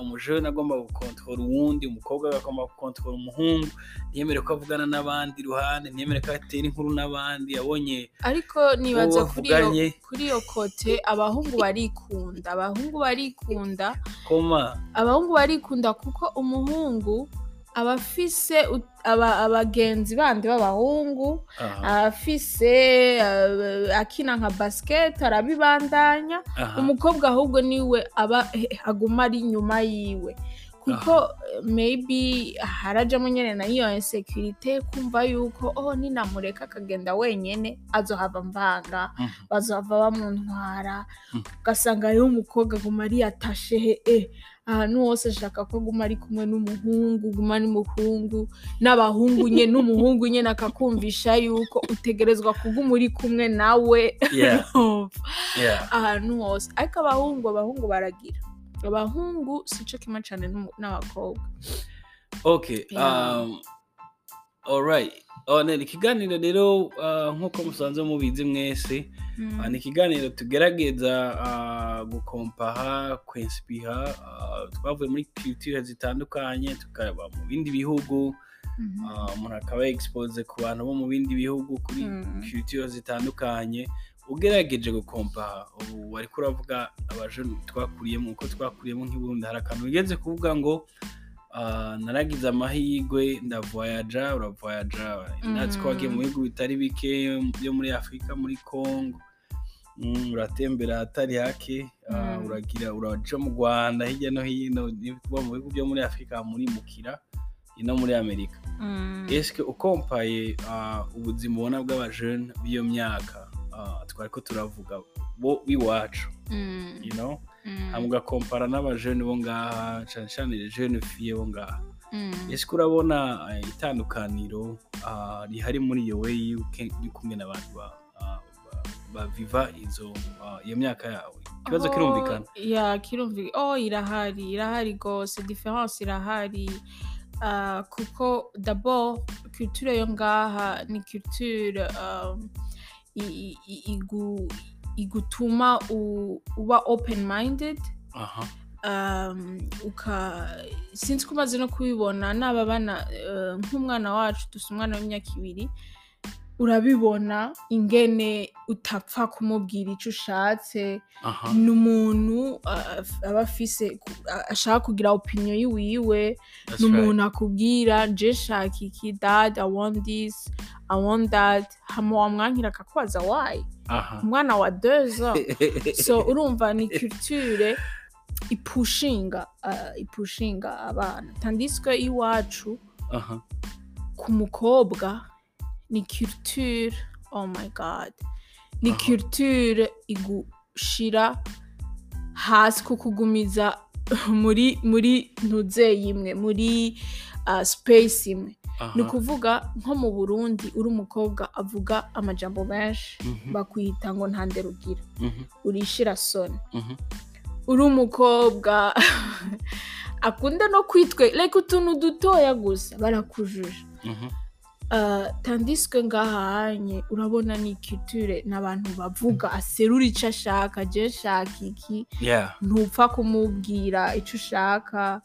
Speaker 1: umujene agomba gukontorora uwundi umukobwa agomba gukontorora umuhungu. Ntiyemere ko avugana n'abandi iruhande ntiyemere ko atera inkuru n'abandi. Yabonye
Speaker 2: ariko nibaza kuri iyo kote abahungu barikunda. Abahungu barikunda
Speaker 1: koma.
Speaker 2: abahungu barikunda kuko umuhungu aba afise ut- aba- abagenzi bandi b'abahungu
Speaker 1: aha,
Speaker 2: afise uh, akina nka basket arabibandanya umukobwa ahubwo ni we aba eh, aguma ari inyuma yiwe. Kuko eh, maybe harajamo nyene na iyo insecurity kumva yuko oh ninamureka akagenda wenyene azohava mvanga
Speaker 1: mhm,
Speaker 2: bazohava bamuntwara
Speaker 1: Mhm.
Speaker 2: ugasanga rero umukobwa aguma ari yatashe he eh, ahantu hose ashaka ko aguma ari kumwe n'umuhungu guma n'umuhungu n'abahungu nye n'umuhungu nyene akakumvisha yuko utegerezwa kuguma uri kumwe nawe. Ahantu *laughs* hose ariko abahungu abahungu baragira. Abahungu sico kimwe n'umu- n'abakobwa.
Speaker 1: Okay um, alright oh, ikiganiro rero ah, nk'uko musanze mubizi mwese. Ah, ni ikiganiro tugerageza ah, gukompaha kwensipiha ah, twavuye muri culture zitandukanye tukaba mu bindi bihugu. Ah, umuntu akaba expose ku bantu bo mu bindi bihugu kuri
Speaker 2: Mm.
Speaker 1: culture zitandukanye. Ugerageje gukompaha ubu wariko uravuga abajeni twakuriyemo uko twakuriyemo nk'iburundi hari akantu wigeze kuvuga ngo ah, naragize amahirwe ndavoyaja uravoyaja natsi ko wagiye mu bihugu bitari bike byo muri afurika muri congo. Mm, uratembera ahatari hake. Ah,
Speaker 2: Mm.
Speaker 1: uragira uraja mu rwanda hirya no hino kuvuga mu bihugu byo muri afurika muri mukira no muri amerika.
Speaker 2: Mm.
Speaker 1: eske ukompaye ah, ubuzima ubona bw'abajene b'iyo myaka? Ah, twari ko turavuga bo b'iwacu
Speaker 2: Mm.
Speaker 1: you know?
Speaker 2: Mm.
Speaker 1: hama ugakompara n'abajene bo ngaha cane les jeunes filles bo ngaha
Speaker 2: Mm.
Speaker 1: ese urabona eh, itandukaniro ah, rihari muri iyo weyi kumwe n'abantu ba- ah, baviva izo ah, iyo myaka yawe ikibazo
Speaker 2: Oh,
Speaker 1: kirumvikana
Speaker 2: ya kirumvikana oh irahari irahari rwose diference irahari Ah, kuko d'abord culture yo ngaha ni culture um, igutuma uba open minded um, uka sinzi ko umaze no kubibona naba bana eh, nk'umwana wacu dusa umwana w'imyaka ibiri urabibona ingene utapfa kumubwira icyo ushatse ni umuntu ah, aba afise ah, ashaka kugira opinion yiwiwe ni umuntu akubwira je shaka iki dad i want this i want that. Hama wamwankira akakubaza why? Umwana wa deux ans. *laughs* So urumva ni culture ipushinga uh, ipushinga abana. Tandiswe iwacu ku mukobwa ni culture oh my god. Ni culture igushira hasi kukugumiza *laughs* muri muri ntuzeyi imwe muri uh, space imwe. Ni ukuvuga nko mu burundi uri umukobwa avuga amajambo menshi
Speaker 1: Mhm,
Speaker 2: bakwita ngo nta ndero ugira
Speaker 1: mhm,
Speaker 2: urishira soni
Speaker 1: mhm.
Speaker 2: uri umukobwa. *laughs* Akunda no kwitwe reka utuntu dutoya gusa barakujuje. Tandiswe ngahanye urabona ni culture n'abantu bavuga aserura icyo ashaka je shaka iki? Ntupfa kumubwira icyo ushaka.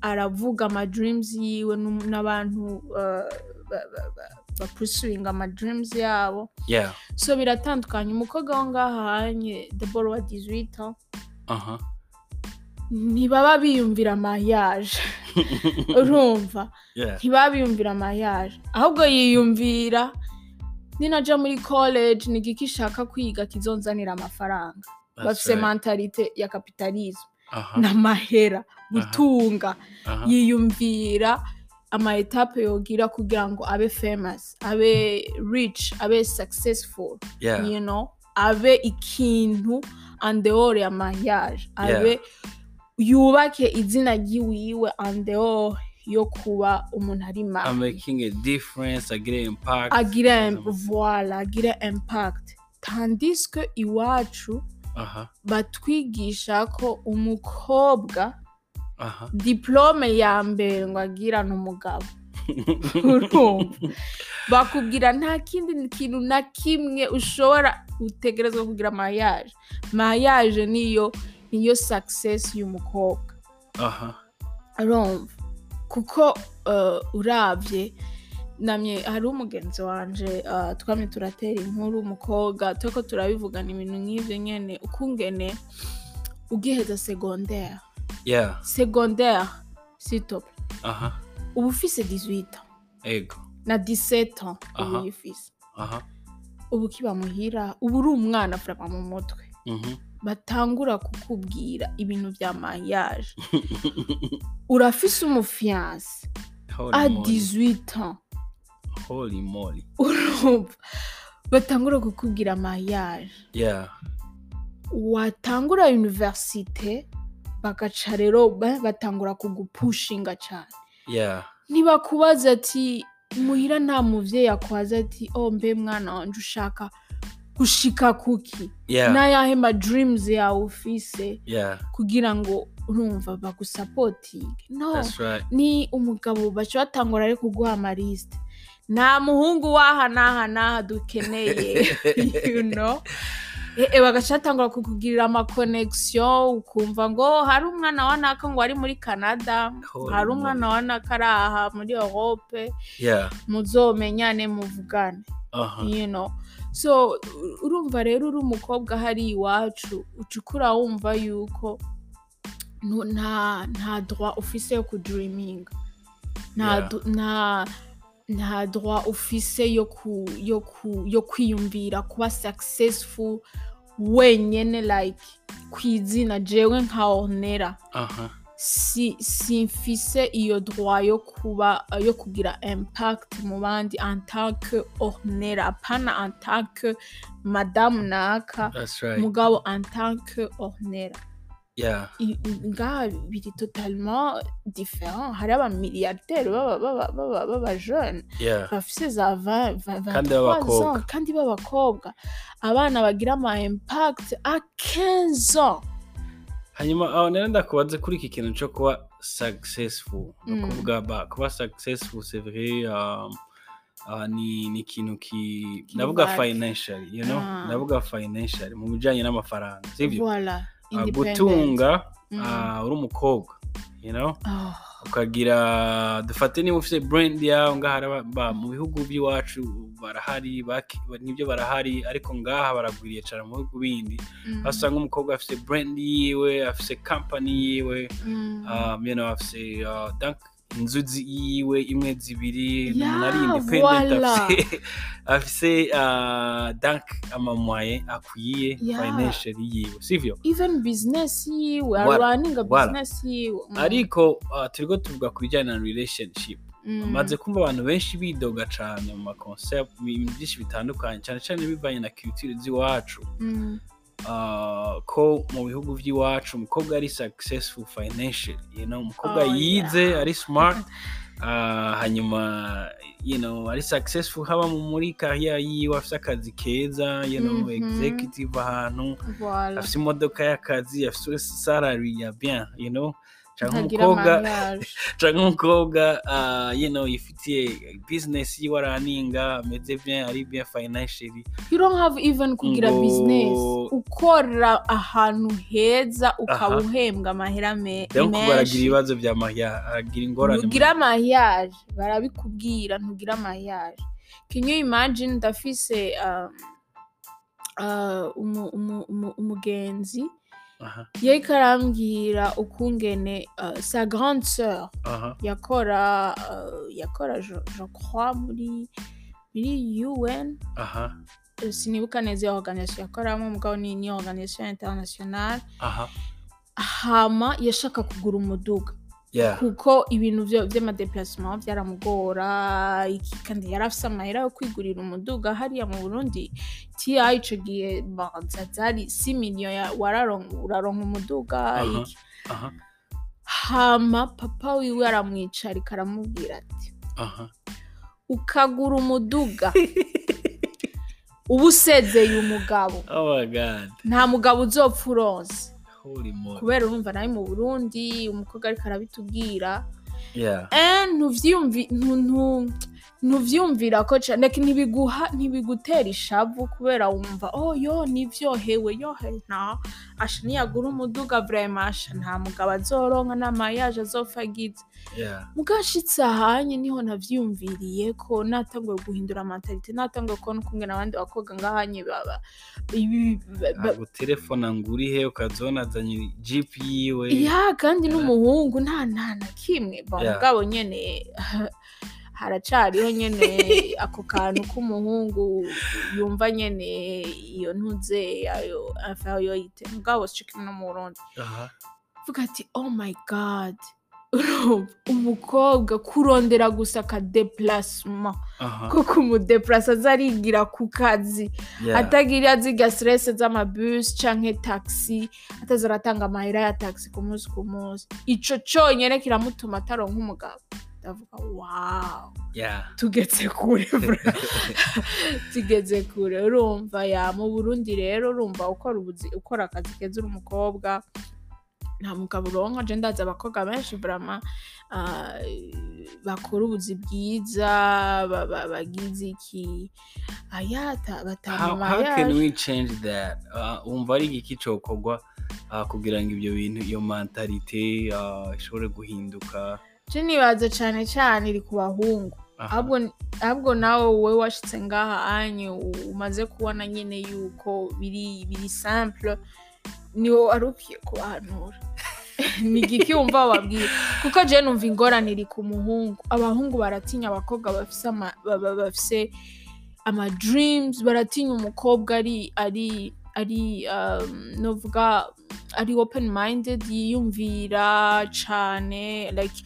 Speaker 2: Aravuga ama dreams yiwe n'abantu uh, ba- ba- ba- bapursuinga ama dreams yabo. So biratandukanye umukobwa wo ngahanye debora wa 18 ans
Speaker 1: aha.
Speaker 2: Ntibaba biyumvira mariage *laughs* urumva? Ntibaba biyumvira mariage ahubwo yiyumvira. Ninaja muri college ni igiki ishaka kwiga kizonzanira amafaranga.
Speaker 1: Right.
Speaker 2: mentalite ya kapitalisme n'amahera gutunga. Yiyumvira ama etape yogira kugira ngo abe famous abe rich abe successful.
Speaker 1: Yeah.
Speaker 2: You know? Abe ikintu andeore ya mariage abe yubake izina ryiwiwe andeore yo kuba umuntu ari
Speaker 1: agire impact.
Speaker 2: Agira voila agira impact. Tandis que iwacu batwigisha ko umukobwa diplome ya mbere ngo agirane umugabo. Urumva? *laughs* Bakubwira nta kindi kintu na kimwe ushobora utegerezwa kugira mariage mariage niyo niyo success y'umukobwa
Speaker 1: aha
Speaker 2: urumva kuko uh, urabye namye hari umugenzi wanje uh, twamye turatera inkuru umukobwa turiko turabivugana ibintu nk'ivyo nyene ukungene ugiheza secondaire.
Speaker 1: Yeah.
Speaker 2: Secondaire sitople
Speaker 1: aha
Speaker 2: uba ufise 18 ans.
Speaker 1: Ego
Speaker 2: na 17 ans uba uyifise
Speaker 1: aha
Speaker 2: ubu ukiba muhira uba uri umwana frama mu mutwe.
Speaker 1: Mhm
Speaker 2: batangura kukubwira ibintu vya mariage. *laughs* Urafise umufiyanse a
Speaker 1: moly.
Speaker 2: 18 ans.
Speaker 1: Holy moly.
Speaker 2: Urumva. Batangura kukubwira mariage.
Speaker 1: Yeah.
Speaker 2: Watangura universite bagaca rero ba- batangura kugupushinga cyane.
Speaker 1: Yeah.
Speaker 2: Ntibakubaza ati muhira nta muvyeyi akwaza ati oh mbe mwana wanje ushaka gushika kuki.
Speaker 1: Yeah.
Speaker 2: N'ayahe ma dreams yawe ufise
Speaker 1: yeah.
Speaker 2: kugira ngo urumva bagusapotinge no
Speaker 1: right.
Speaker 2: ni umugabo baca batangura ari kuguha amarisite nta muhungu w'aha n'aha n'aha dukeneye *laughs* you know. Eh, eh, bagaca batangura kukugirira amakonegisiyo ukumva ngo hari umwana wa naka ngo ari muri canada hari umwana wa naka ari aha muri europe. Muzomenyane muvugane.
Speaker 1: Aha
Speaker 2: you know. So urumva rero uri umukobwa hari iwacu ucukura wumva yuko nta nta droit ufise yo kudiriminga nta nta nta droit ufise yo ku yo ku yo kwiyumvira kuba successful wenyene like kwizina jewe nka onera simfise iyo droit yo kuba yo kugira impact mu bandi en tant que ornera. Apana en tant que madame naka
Speaker 1: right.
Speaker 2: mugabo en tant que ornera.
Speaker 1: Yeah.
Speaker 2: Ngaha biri totalement différent. Hari abamiliyarderi baba- baba- baba baba jeune.
Speaker 1: Yeah.
Speaker 2: Bafise za 20 20
Speaker 1: Kandi
Speaker 2: 23
Speaker 1: b'abakobwa.
Speaker 2: ans, kandi b'abakobwa abana bagira ama impact a 15 ans.
Speaker 1: Hanyuma aho nari ndakubaze kuri iki kintu cyo kuba successful ni
Speaker 2: Mm.
Speaker 1: ukuvuga ba kuba successful c'est vrai um, uh, ni ikintu ki ndavuga financially you know
Speaker 2: Ah.
Speaker 1: ndavuga financially mu bijyanye n'amafaranga sibyo
Speaker 2: independent.
Speaker 1: gutunga
Speaker 2: Mm.
Speaker 1: uh, uri umukobwa you know?
Speaker 2: Oh,
Speaker 1: ukagira dufate niba ufite brand yawe ngaha mu bihugu by'iwacu barahari baki- ni byo barahari ariko ngaha baragwiriye cyane mu bihugu bindi.
Speaker 2: Mm,
Speaker 1: aho usanga umukobwa afite brand yiwe afite company yiwe
Speaker 2: mm.
Speaker 1: um, afite uh, donc inzu zi- yiwe imwe zibiri umuntu ari independent afise *laughs* uh, donc amamwaye akwiye financial yiwe sivyo?
Speaker 2: Even business yiwe arwaninga business yiwe Mm,
Speaker 1: ariko uh, turiko tuvuga ku bijyanye na relationship.
Speaker 2: Mm,
Speaker 1: maze kumva abantu benshi bidoga cyane mu maconcept ibintu byinshi bitandukanye cyane cyane bivanye na culture z'iwacu.
Speaker 2: Mm,
Speaker 1: ko mu bihugu by'iwacu umukobwa ari successful financially you know, umukobwa
Speaker 2: Oh,
Speaker 1: yize ari smart uh, hanyuma you know, ari successful haba mu- muri kariya yiwe afite akazi keza you know,
Speaker 2: Mhm.
Speaker 1: executive ahantu afite imodoka y'akazi afite salary ya bien you know. Cyangwa
Speaker 2: ntagira
Speaker 1: umukobwa cyangwa umukobwa uh, you know, yifitiye business yiwe araninga ameze bien ari bien financially.
Speaker 2: You don't have even kugira
Speaker 1: Ngo-
Speaker 2: business. Ukora ahantu heza ukaba uhembwa amahera me-
Speaker 1: donc baragira
Speaker 2: menshi
Speaker 1: ibibazo bya mariage aragira ingorane.
Speaker 2: Mariage barabikubwira ntugira mariage can you imagine ndafise um, uh, umu- umu- umu- umugenzi yariko arambwira ukungene uh, sa grande sœur yakora uh, yakora crois muri muri UN eh, sinibuka neza iyo organisation yakoramo mugabo ni internationale.
Speaker 1: Aha.
Speaker 2: Hama yashaka kugura umuduga. Kuko ibintu vyaramugora iki kandi yari afise amahera yo kwigurira umuduga hariya mu burundi ti ico gihe zari si miliyo wararonka uraronka umuduga hama papa wiwe aramwicarika aramubwira ati ukagura umuduga. *laughs* Uba usezeye umugabo.
Speaker 1: Oh
Speaker 2: nta mugabo uzopfa
Speaker 1: moly
Speaker 2: kubera urumva nawe mu burundi umukobwa ariko arabitubwira.
Speaker 1: Yeah.
Speaker 2: Ntuvyumvi- ntu- ntu- ntuvyumvira ko ntibiguha ntibigutera ishavu kubera wumva oh yo nivyohewe yohe nta asha niyagura umuduga vrema asha nta mugabo azoronka n'amayaje azopfa agize.
Speaker 1: Yeah.
Speaker 2: Mugashitse ahanye ni ho navyumviriye ko natanguye guhindura mentalite natanguye kubona ukungena abandi bakobwa ngahanye baba ibi- ba- ba-
Speaker 1: agutelefona ngo urihe ukazona azanye jeep yiwe.
Speaker 2: Ya kandi n'umuhungu nta nta na kimwe mugabo nyene haracariho *laughs* nyene ako kantu k'umuhungu yumva nyene iyo ntuze ayo yoyite. Mugabo kimwe no mu burundi
Speaker 1: aha.
Speaker 2: Vuga ati oh my god. *laughs* Umukobwa kurondera gusa akadeplasement
Speaker 1: aha.
Speaker 2: ko kumudeplasa aza arigira ku kazi. Atagira ziga stress z'amabus canke taxi ataza aratanga amahera ya taxi ku munsi ku munsi. Ico conyene kiramutuma ataronka umugabo. Ndavuga wow.
Speaker 1: Yeah.
Speaker 2: Tugeze kure bro." tugeze kure urumva ya mu burundi rero urumva ukora ubuzi ukora akazi keza uri umukobwa. Nta mugabo uronka je ndazi abakobwa benshi vrama bakora ubuzi bwiza ba- ba- bagize iki? Ayata
Speaker 1: change that? Uh, wumva ari igiki cokorwa kugira ngo ibyo bintu iyo mentalite ishobore guhinduka.
Speaker 2: Je nibaza cane cane iri ku bahungu. Ahubwo nawe wowe washitse ngaha anye umaze kubona nyine yuko biri biri simple niwo wari ukwiye kubahanura. *laughs* Ni igiki wumva wababwira kuko je numva ingorane iri ku muhungu. Abahungu baratinya abakobwa bafise ama dreams baratinya umukobwa ari ari ari um, novuga ari open minded yiyumvira cane like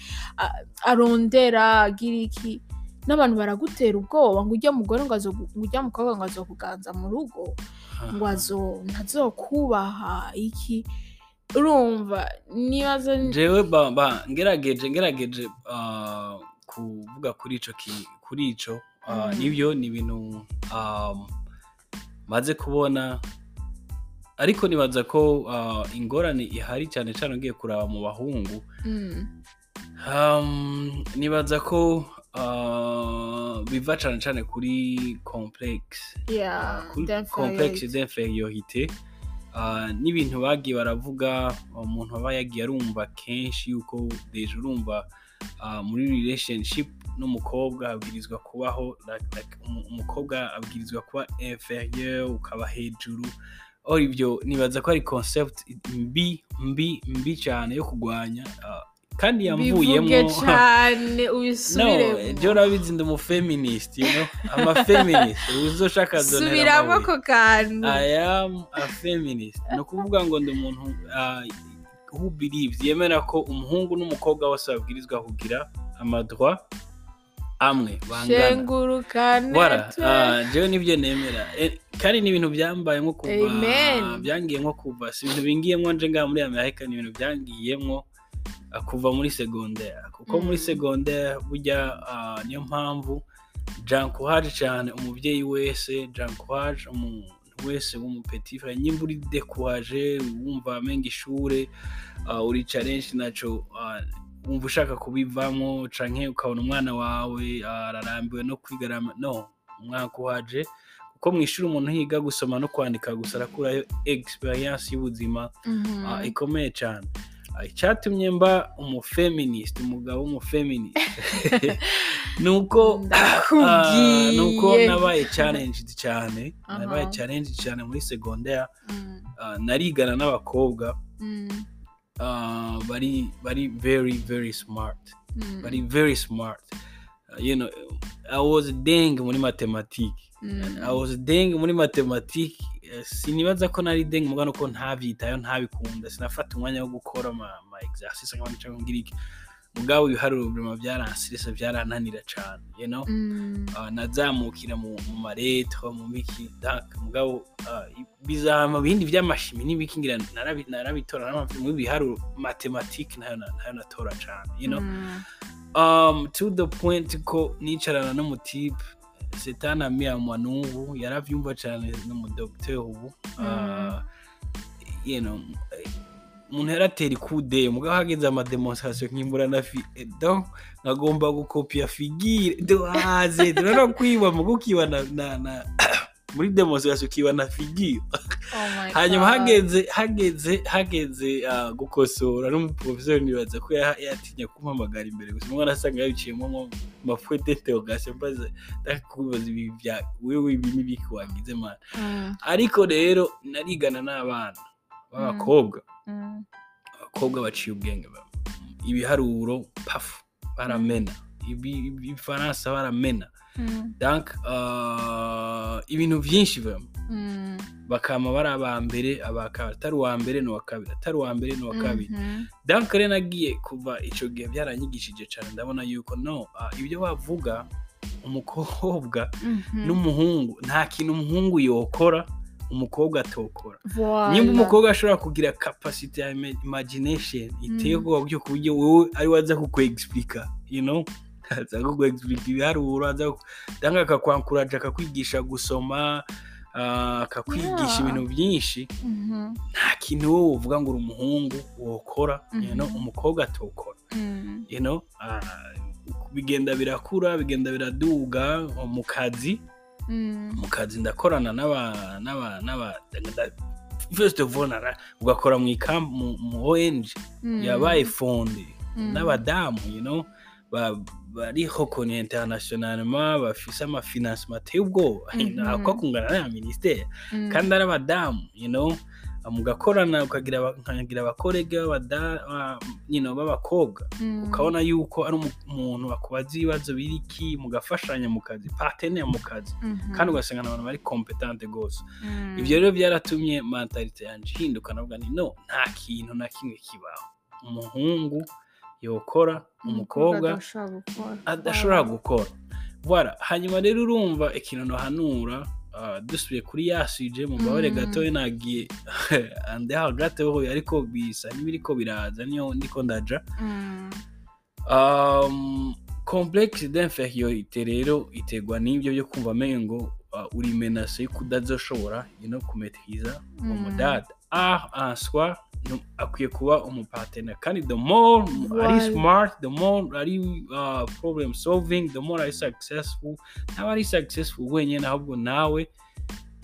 Speaker 2: arondera agira iki? N'abantu baragutera ubwoba ngo ujya mugore ngo ujya mukobwa ngo azokuganza mu rugo ngo azo ntazokubaha iki? Urumva nibaza
Speaker 1: jewe ba, ba ngerageje ngerageje uh, kuvuga kuri ki- kuri ico uh,
Speaker 2: Mhm.
Speaker 1: ni byo ni ibintu maze kubona ariko nibaza ko uh, ingorane ihari cyane cyane ugiye kuraba mu bahungu.
Speaker 2: Mm,
Speaker 1: um, nibaza ko uh, biva cyane cyane kuri complexe d'inferiorité ah, n'ibintu bagiye baravuga umuntu aba yagiye arumva kenshi yuko deje urumva ah, muri relationship n'umukobwa abwirizwa kubaho umukobwa abwirizwa kuba inferieur ukaba hejuru. Ibyo nibaza ko ari concept mbi mbi mbi cyane yo kurwanya ah, kandi yamvuyemo. *laughs*
Speaker 2: Cane
Speaker 1: no
Speaker 2: ubisubire
Speaker 1: byo urabizi ndi umufeminist you know? Ama feminist. *laughs* Uzoshaka azonera
Speaker 2: subiramo
Speaker 1: amabuye.
Speaker 2: ako kantu.
Speaker 1: I am a feminist. Ni ukuvuga ngo ndi umuntu uh, who believes. Yemera ko umuhungu n'umukobwa bose babwirizwa kugira amadroit amwe bangana.
Speaker 2: Twe.
Speaker 1: uh, jewe ni byo nemera. Eh, kandi ni ibintu byambaye nko kuva byangiye nko kuva. Si ibintu bingiyemo nje ngaha muri amerika ni ibintu byangiyemo uh, kuva muri secondaire kuko muri
Speaker 2: Mm.
Speaker 1: secondaire burya uh, niyo mpamvu jankuhaje cyane umubyeyi wese jankuhaje umuntu wese w'umupeti frere nyimba uri dekuhaje wumva amenga ishure uri challenge naco wumva ushaka kubivamo canke ukabona umwana wawe ararambiwe no kwigarama no umwaka uhaje kuko mu ishuri umuntu yiga gusoma no kwandika gusa arakurayo experience y'ubuzima
Speaker 2: Mhm.
Speaker 1: uh, ikomeye cyane Uh, icyatumye mba umufeminist umugabo w'umufeminist. *laughs* *laughs* Nuko
Speaker 2: Ndakubwiye.
Speaker 1: nuko nabaye challenged cyane nabaye challenged cyane muri secondaire
Speaker 2: Mm,
Speaker 1: narigana n'abakobwa.
Speaker 2: Mm,
Speaker 1: uh, bari bari very very smart.
Speaker 2: Mm,
Speaker 1: bari very smart. Uh, you know i was deng muri mathematics
Speaker 2: mm.
Speaker 1: I was deng muri mathematics eh, sinibaza ko nari deng mugano ko ntabyitayo ntabikunda. Sinafata umwanya wo gukora ama exercice nk'abandi cyangwa ngira mugabo ibiharuro birimo byaransirese byarananira cyane you know?
Speaker 2: Mm,
Speaker 1: uh, nazamukira mu, mu mareto mu miki dak mugabo uh, bizama bindi by'amashimi n'ibiki ngira narabi- narabitora n'amafi mu biharuro mathematics na yo na- na yo natora cyane you know?
Speaker 2: Mm,
Speaker 1: um, to the point ko nicarana n'umutipe setana miyamwa n'ubu yaravyumva cyane n'umudogiteri ubu uh, you know umuntu yaratera ikude mugabo hageze amademonstration nkimbura na fi eh, donc nkagomba gukopia figire dohaze turano kwiba mu gukiba na, na, na *coughs* muri demonstration ukiba na figire
Speaker 2: oh *laughs*
Speaker 1: hanyuma hageze hageze hageze uh, gukosora n'umuprofesori nibaza ko ya- yatinya kumpamagara imbere gusa. Umwana asanga yabiciyemo mu mafwe d'interrogation mbaza ndakubaza ibi bya wewe ibi n'ibiki wagize mana
Speaker 2: Mm,
Speaker 1: ariko rero narigana n'abana. B'abakobwa
Speaker 2: mm,
Speaker 1: abakobwa. Baciye ubwenge ibiharuro pafu baramena. Ibi- ibi- ibifaransa baramena.
Speaker 2: Mm,
Speaker 1: uh, ibintu byinshi
Speaker 2: mm,
Speaker 1: bakama bari aba mbere abakaba atari uwa mbere n'uwa kabiri. Atari uwa mbere n'uwa kabiri.
Speaker 2: Mhm,
Speaker 1: donc rero nagiye kuva icyo gihe byaranyigishije cyane ndabona yuko no ah, ibyo bavuga umukobwa
Speaker 2: mhm.
Speaker 1: n'umuhungu nta kintu umuhungu yokora. Umukobwa atokora. Nimba umukobwa ashobora kugira capacity ya ima- imagination iteye
Speaker 2: Mm.
Speaker 1: ubwoba byo ku buryo wowe ari we aza kukwexplica you know? *laughs* Aza kukwexplica ibiharuro aza cyangwa akakwankuraje akakwigisha gusoma ah, akakwigisha ibintu byinshi.
Speaker 2: Mhm,
Speaker 1: nta kintu wowe uvuga ngo uri umuhungu wokora
Speaker 2: Mhm.
Speaker 1: umukobwa atokora.
Speaker 2: Mm,
Speaker 1: ah, bigenda birakura bigenda biraduga mu kazi mu kazi ndakorana n'aba n'aba n'aba nda- first of all nara- ugakora mu ikam mu ONG
Speaker 2: mm,
Speaker 1: yabaye fonde
Speaker 2: mm,
Speaker 1: n'abadamu you know ba- bari hokoni internationalement bafise amafinancement ateye ubwoba.
Speaker 2: Mhm.
Speaker 1: nako kungana n'aya ministere
Speaker 2: mm,
Speaker 1: kandi ari abadamu you know mugakorana ukagira abakorega b'abakobwa.
Speaker 2: Mm,
Speaker 1: ukabona yuko ari umu- umuntu akubaza ibibazo biriki mugafashanya mu kazi partenaire mu kazi.
Speaker 2: Mhm,
Speaker 1: kandi ugasanga abantu bari kompetente rwose.
Speaker 2: Mm,
Speaker 1: ibyo rero byaratumye mentalite yanjye ihinduka navuga ni no nta kintu na kimwe kibaho. Umuhungu yokora umukobwa
Speaker 2: adashobora gukora.
Speaker 1: hanyuma rero urumva ikintu nahanura ah, dusubiye kuri yasije mu mbabare
Speaker 2: Mm.
Speaker 1: gatoya nagiye *laughs* ande hagati ho ariko bisa n'ibiriko biraza niyo ndiko ndaja
Speaker 2: Mm,
Speaker 1: um, complexe d'inferiorité rero iterwa n'ibyo byo kumva amengo uh, uri menase yuko udazoshobora you know, kumetriza uwo
Speaker 2: Mm.
Speaker 1: ah en soi no- akwiye kuba umupartenaire kandi the more ari smart the more ari uh, problem solving the more ari successful. Nawe ari successful wenyine ahubwo nawe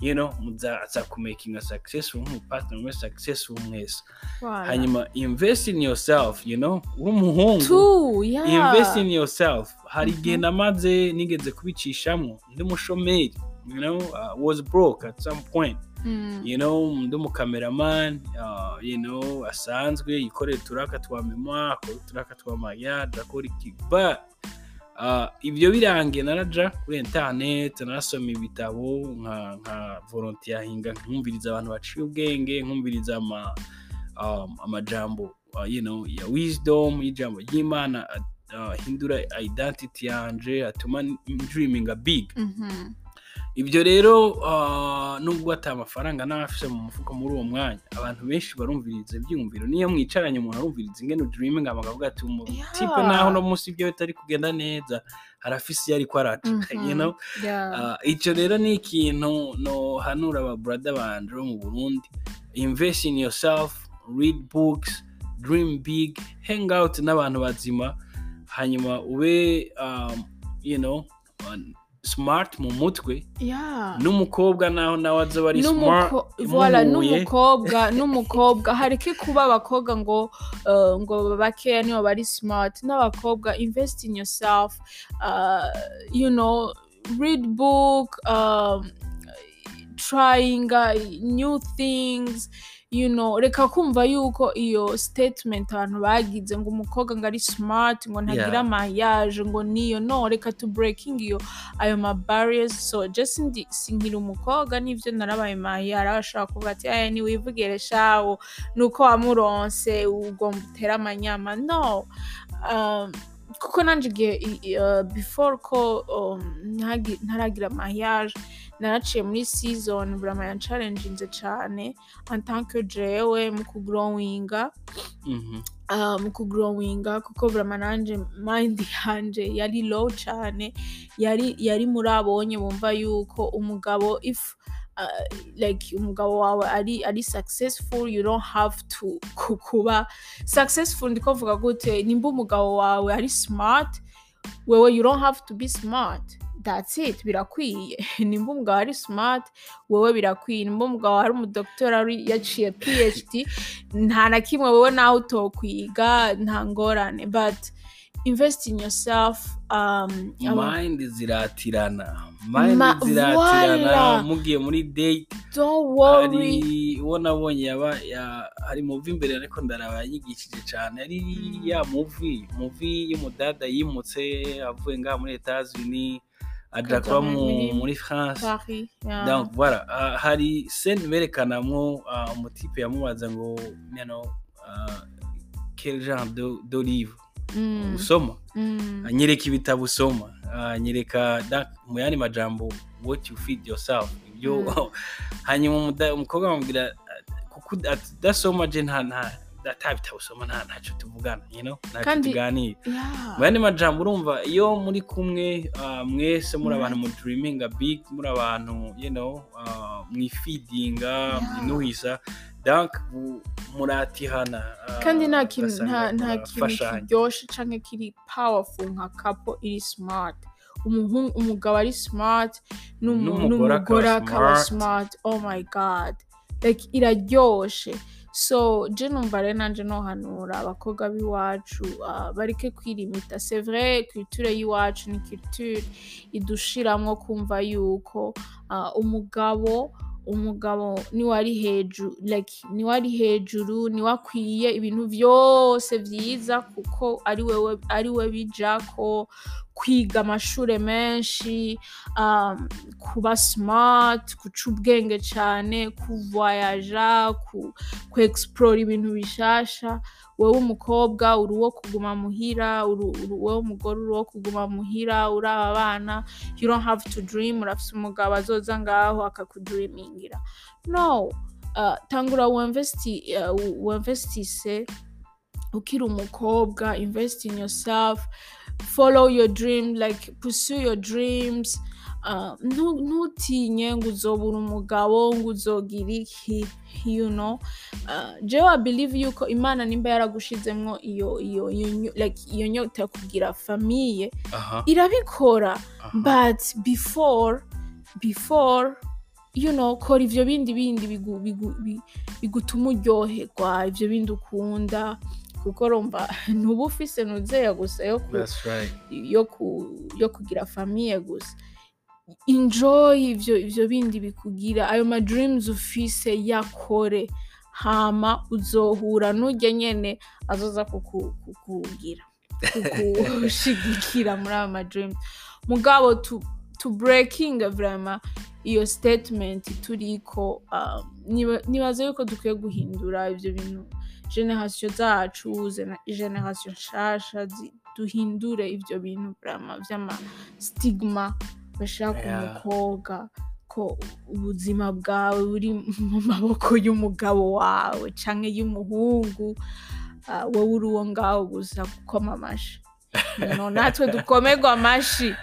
Speaker 1: you know muzaza kumakinga successful nk'umupartner mwe successful mwese. Hanyuma invest in yourself you know uri umuhungu. Invest in yourself. Hari
Speaker 2: Mhm.
Speaker 1: igihe namaze nigeze kubicishamo ndi umushomeri you know uh, was broke at some point. You know ndi umukameraman uh, you know asanzwe yikorera uturaka twa memoire akora uturaka twa mariage akora iki? But uh, ibyo birangiye naraja kuri internet narasoma ibitabo nka volontiyahinga nkumviriza abantu baciye ubwenge nkumviriza ama, um, amajambo uh, you know, ya wisdom y'ijambo ry'imana uh, hindura identity yanje atuma dreaminga big.
Speaker 2: Mhm.
Speaker 1: Ibyo rero uh, nubwo ata amafaranga n'afise mu mufuko muri uwo mwanya abantu benshi barumviriza ibyiyumviro. Niyo mwicaranye umuntu arumviriza ingene udreaming amavuga ati umutipe naho no munsi ibyo bitari kugenda neza harafise iyo ariko araca *laughs*
Speaker 2: Mhm.
Speaker 1: you know?
Speaker 2: Yeah.
Speaker 1: Uh, icyo rero ni ikintu no hanura aba brother banje bo mu Burundi. Invest in yourself read books dream big hang out n'abantu bazima. Hanyuma ube um, you know smart mu mutwe n'umukobwa naho nawe azoba ari smart
Speaker 2: n'umukobwa *laughs* n'umukobwa. Hareke kuba abakobwa ngo uh, ngo bakeya nibo bari smart? N'abakobwa invest in yourself. Uh, you know read book um, trying uh, new things you know. Reka kumva yuko iyo statement abantu bagize ngo umukobwa ngo ari smart ngo ntagira mariage ngo niyo. No reka to breaking iyo ayo ma barriers. So just ndi sinkiri umukobwa n'ivyo narabaye mariage arashobora kuvuga ati aya ni wivugire shawo nuko wamuronse ugomba utere amanyama. No um, kuko nanje igihe uh, before ko um, ntaragira mariage naraciye muri season burama en tant que jewe mu kugrowinga
Speaker 1: Mhm.
Speaker 2: uh, mu kugrowinga kuko burama nanje mind yanje yari low cane yari yari muri abonye bumva yuko umugabo if uh, like umugabo wawe ari ari successful you don't have to ku- kuba successful. Ndiko vuga gute nimba umugabo wawe ari smart wewe you don't have to be smart. That's it birakwiye. *laughs* Nimba umugabo ari smart wewe birakwiye. Nimba umugabo ari ari yaciye phd nta na kimwe wowe nawe utokwiga nta ngorane. But invest in yourself um,
Speaker 1: mind ziratirana. Mind
Speaker 2: Ma-
Speaker 1: ziratirana. mugiye muri date
Speaker 2: don't
Speaker 1: hari
Speaker 2: worry
Speaker 1: uwo nabonye yaba ya- hari muvi imbere ariko ndaraba yanyigishije cyane ari ya muvi muvi y'umudada yimutse avuye ngaha muri Etats-Unis mu-
Speaker 2: muri-
Speaker 1: France hari scène berekanamwo ah, umutipe yamubaza ngo quel genre de- d'olive
Speaker 2: Mm,
Speaker 1: usoma anyereka ibitabo usoma anyereka mu yandi majambo what you feed yourself ibyo hanyuma umukobwa amubwira kuko udasoma je nta nta ata bitabo usoma nta ntacyo tuvugana you know? Ntacyo tuganira. mu yandi majambo urumva iyo muri kumwe uh, mwese muri abantu mu dreaminga big muri abantu you know mwifidinga bu- muratihana
Speaker 2: kandi nta kintu nta nta kintu kiryoshe canke kiri powerful nka couple iri smart. Umuhungu umugabo ari smart n'umu-
Speaker 1: N'umugore akaba smart.
Speaker 2: Oh my god. Like iraryoshe. So je numva rero nanje nohanura abakobwa b'iwacu uh, bareke kwirimita. Vrai culture y'iwacu ni culture idushiramwo kumva yuko uh, umugabo umugabo ni we ari hejuru like ni we ari hejuru ni we akwiye ibintu byose byiza kuko ari we bijako. Kwiga amashure menshi um, kuba smart guca ubwenge cyane kuvoyaja ku, ku explore ibintu bishasha. Wowe umukobwa uri uwo kuguma muhira wowe umugore uri uwo kuguma muhira uri aba bana you don't have to dream urafise umugabo azoza ngaho akakudreamingira. No uh, tangura wemvesti uh, ukiri umukobwa invest in yourself follow your dream like pursue your dreams. Uh, ntu- ntutinye ngo uzobura umugabo ngo uzogira iki you know. Uh, jewe i believe yuko imana nimba yaragushizemwo iyo iyo iyo nyota yo kugira famiye irabikora. But before before you know kora ivyo bindi bindi bigu- bigu- bi- bigutuma uryoherwa ivyo bindi ukunda. Kuko rumva *laughs* ntuba ufise nuzeya gusa yo kugira famiye gusa. Enjoy ivyo ivyo bindi bikugira. Ayo ma dreams ufise yakore hama uzohura n'urya nyene azoza kuku- kukugira kukushigikira muri ayo ma dreams. Mugabo tu, tu breaking iyo statement turiko um, niba- nibaza yuko dukwiye guhindura ivyo bintu generasiyo zacu generasiyo nshasha duhindure ivyo bintu vraiment vy'ama stigma bashira ku
Speaker 1: Yeah.
Speaker 2: mukobwa ko ubuzima bwawe buri mu maboko y'umugabo wawe canke y'umuhungu ah, wowe uri uwo ngaho gusa gukoma know, natwe dukomerwa amashi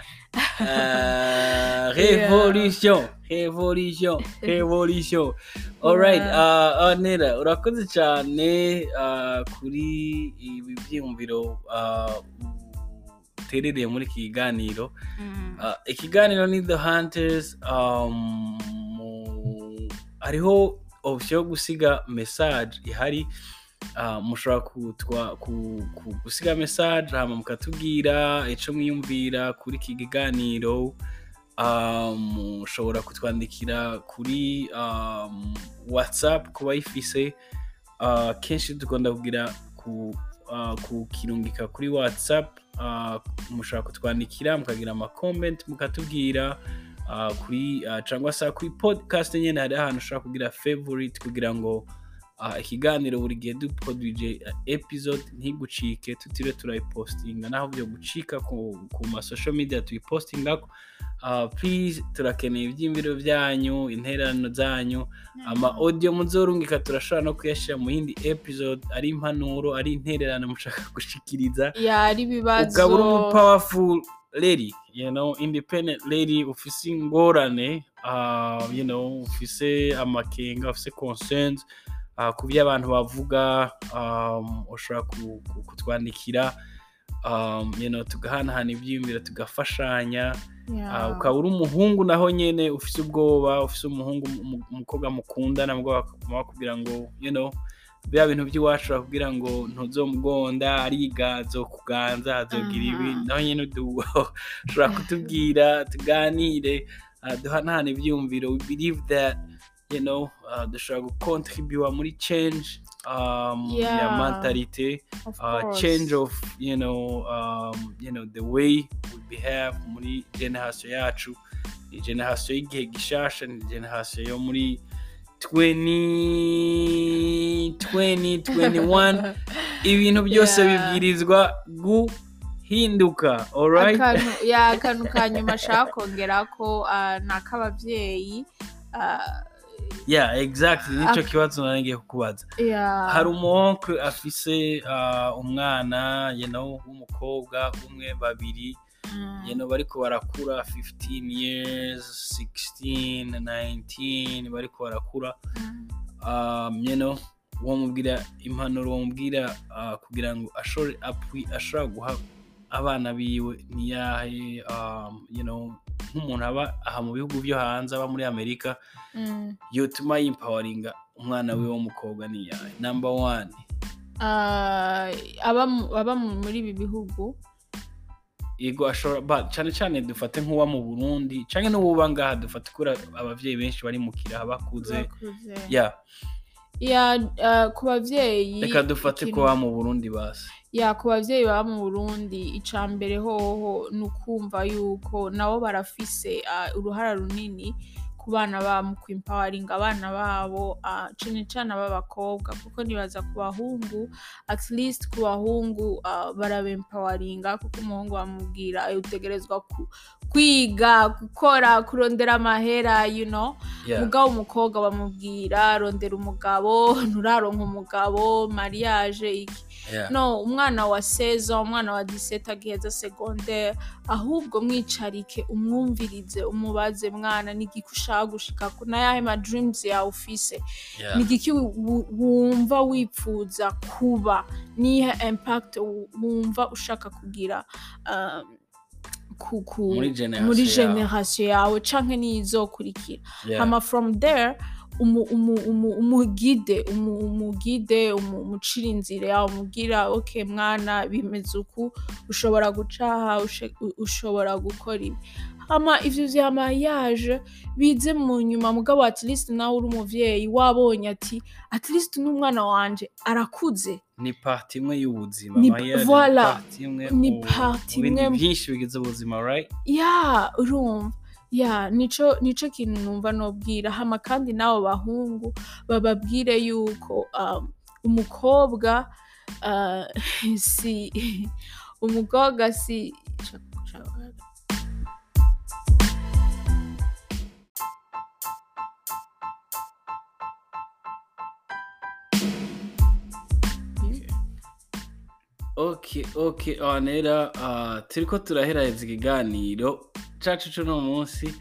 Speaker 1: Uh, *laughs* revolution. Revolution. Revolution. Alright uh, uh, nera urakoze cyane uh, kuri ibi byiyumviro uh, uterereye muri iki kiganiro.
Speaker 2: Mm.
Speaker 1: Uh, ikiganiro ni the hunters um, hariho option yo gusiga message ihari. Mushobora ku, ku, gusiga message hama mukatubwira ico mwiyumvira kuri iki kiganiro um, mushobora kutwandikira kuri um, whatsapp ku bayifise. Kenshi dukunda kugira ku, kukirungika kuri whatsapp. Uh, mushobora kutwandikira mukagira amakomenti mukatubwira kuri cyangwa se kuri podcast nyine hari ahantu ushobora kugira favorite kugira ngo ikiganiro buri gihe dukodwije episode ntigucike tutire turayipostinga. Naho byo gucika ku, ku ma social media tuyipostingako. Uh, please turakeneye ibyiyumviro byanyu intererano zanyu ama audio muzorungika turashobora no kuyashyira mu yindi episode ari impanuro ari intererano mushaka *laughs* gushikiriza.
Speaker 2: Yari ibibazo.
Speaker 1: Ukaba uri umu powerful lady you know independent lady ufise ingorane uh, you know ufise amakenga ufise concerns ku byo abantu bavuga um, ushobora ku- ku- kutwandikira um, you know tugahanahana ibyiyumviro tugafashanya
Speaker 2: Yeah.
Speaker 1: Ah, ukaba uri umuhungu naho nyene ufise ubwoba ufise umuhungu umu- umukobwa mukundana bakaguma bakubwira ngo you know bya bintu by'iwacu bakubwira ngo ntuzomugonda ariga azokuganza azogira ibi
Speaker 2: Aha.
Speaker 1: naho nyene du- *laughs* ushobora kutubwira tuganire ah, duhanahane ibyiyumviro we believe that you know ah, dushobora gucontribua muri change um, ya
Speaker 2: Yeah.
Speaker 1: mentalite
Speaker 2: Of
Speaker 1: uh, change of you know um, you know the way we behave muri generation yacu ni generation y'igihe gishasha ni generation yo muri 20 20 21 ibintu byose
Speaker 2: Yeah.
Speaker 1: bibwirizwa guhinduka alright
Speaker 2: akantu ya *laughs* akantu ka nyuma ashaka kongera ko ah, ni ak'ababyeyi ah,
Speaker 1: yeah exactly. Nico
Speaker 2: Ak-
Speaker 1: kibazo narengiye kukubaza. Hari umuwonkwe afise uh, umwana you know w'umukobwa umwe babiri.
Speaker 2: Mm.
Speaker 1: you know bariko barakura 15 years 16 19 bariko barakura.
Speaker 2: Mm.
Speaker 1: um, know wamubwira impanuro wamubwira uh, kugira ngo ashobora guha abana biwe niyahe um, you know nk'umuntu aba aha mu bihugu byo hanze aba muri amerika
Speaker 2: Mm.
Speaker 1: yotuma yimpawaringa umwana wiwe w'umukobwa niyahe number one.
Speaker 2: Ah, aba mu- aba mu- muri ibi bihugu.
Speaker 1: Yego ashobora cyane cyane dufate nk'uwa mu burundi cyangwa n'uwuba ngaha dufate kubera ababyeyi benshi bari mu kiraha bakuze. Ya
Speaker 2: ah, ku babyeyi
Speaker 1: reka dufate ko wa mu burundi basi.
Speaker 2: Ya ku babyeyi baba mu burundi icya mbere hoho ni ukumva yuko nabo barafise uruhara runini ku bana babo mu kwimpawaringa abana babo cane cane ab'abakobwa kuko nibaza ku bahungu at least ku bahungu ah, barabempawaringa kuko umuhungu bamubwira "Eh, utegerezwa ku- kwiga gukora kurondera amahera you know
Speaker 1: Yeah.
Speaker 2: mugabo umukobwa bamubwira rondera umugabo nturaronka umugabo mariage iki. No umwana wa seza umwana wa diseta agiheza segondaire ahubwo mwicarike umwumvirize umubaze mwana. N'igiki ushaka gushika ku nayahe ma dreams yawe ufise? N'igiki wu- wumva wipfuza kuba? Nihe impact wu- wumva ushaka kugira um,
Speaker 1: Muri generation
Speaker 2: muri
Speaker 1: yawe.
Speaker 2: canke n'izokurikira
Speaker 1: Yeah.
Speaker 2: hama from there umu, umu, umu, umugide umu, umugide umu, umucira inzira umubwira ok mwana bimeze uku ushobora gucaha ushobora gukora ibi. Hama ivyo vya mariage bize mu nyuma mugabo at least nawe uri umuvyeyi wabonye ati at least n'umwana wanje arakuze.
Speaker 1: Ni parti imwe y'ubuzima
Speaker 2: Ni- voilà.
Speaker 1: parti imwe
Speaker 2: Ni
Speaker 1: mu-
Speaker 2: parti
Speaker 1: mu bindi
Speaker 2: imwe-
Speaker 1: byinshi bigize ubuzima right?
Speaker 2: Ya urumva. Ya nico nico kintu numva nobwira. Hama kandi n'abo bahungu bababwire yuko um, umukobwa uh, *laughs* si umukobwa si
Speaker 1: ok ok anera uh, turiko turaheraheza ikiganiro. Cacu c'uno munsi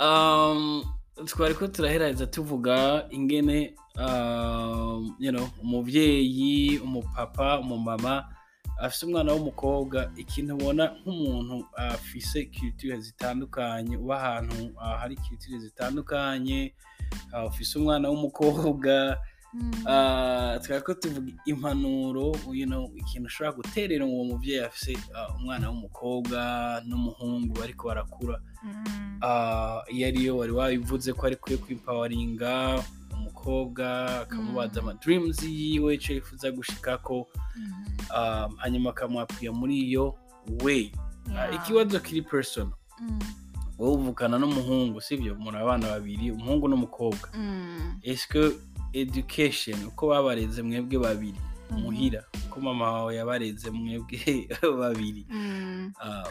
Speaker 1: um, twariko turaheraheza tuvuga ingene um, umuvyeyi umupapa umumama afise umwana w'umukobwa ikintu ubona nk'umuntu afise culture zitandukanye uba ahantu uh, hari culture zitandukanye uh, ufise umwana w'umukobwa Ah, twari ko tuvuga impanuro ikintu ushobora guterera uwo muvyeyi afise ah, umwana w'umukobwa n'umuhungu bariko barakura. Ah, iyo ariyo wari wabivuze ko ari kwiye kwimpawaringa umukobwa akamubaza ama dreams yiwe ico yifuza gushikako ah, hanyuma akamwapfuya muri iyo Ah, ikibazo kiri personal. Wowe uvukana n'umuhungu sibyo? Muri abana babiri umuhungu n'umukobwa. Education uko babareze mwebwe babiri. Muhira uko mama wawe yabareze mwebwe *laughs* babiri. Uh,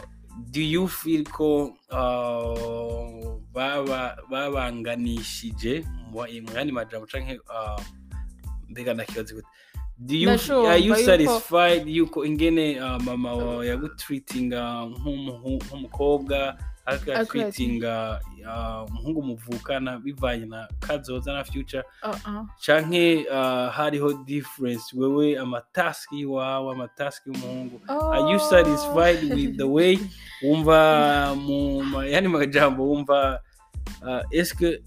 Speaker 1: do you feel ko uh, baba babanganishije mu yandi majambo canke uh, mbega ndakibaza gute. Are you satisfied yuko ingene mama wawe yagutreatinga nk'umukobwa? Ariko
Speaker 2: Ariko
Speaker 1: yatreatinga uh, umuhungu muvukana bivanye na kazoza na future.
Speaker 2: Uh-uh.
Speaker 1: canke uh, hariho difference wewe amataski y'iwawe amataski y'umuhungu. Are you
Speaker 2: Oh.
Speaker 1: satisfied with the way *laughs* wumva mu yani majambo wumva uh, eske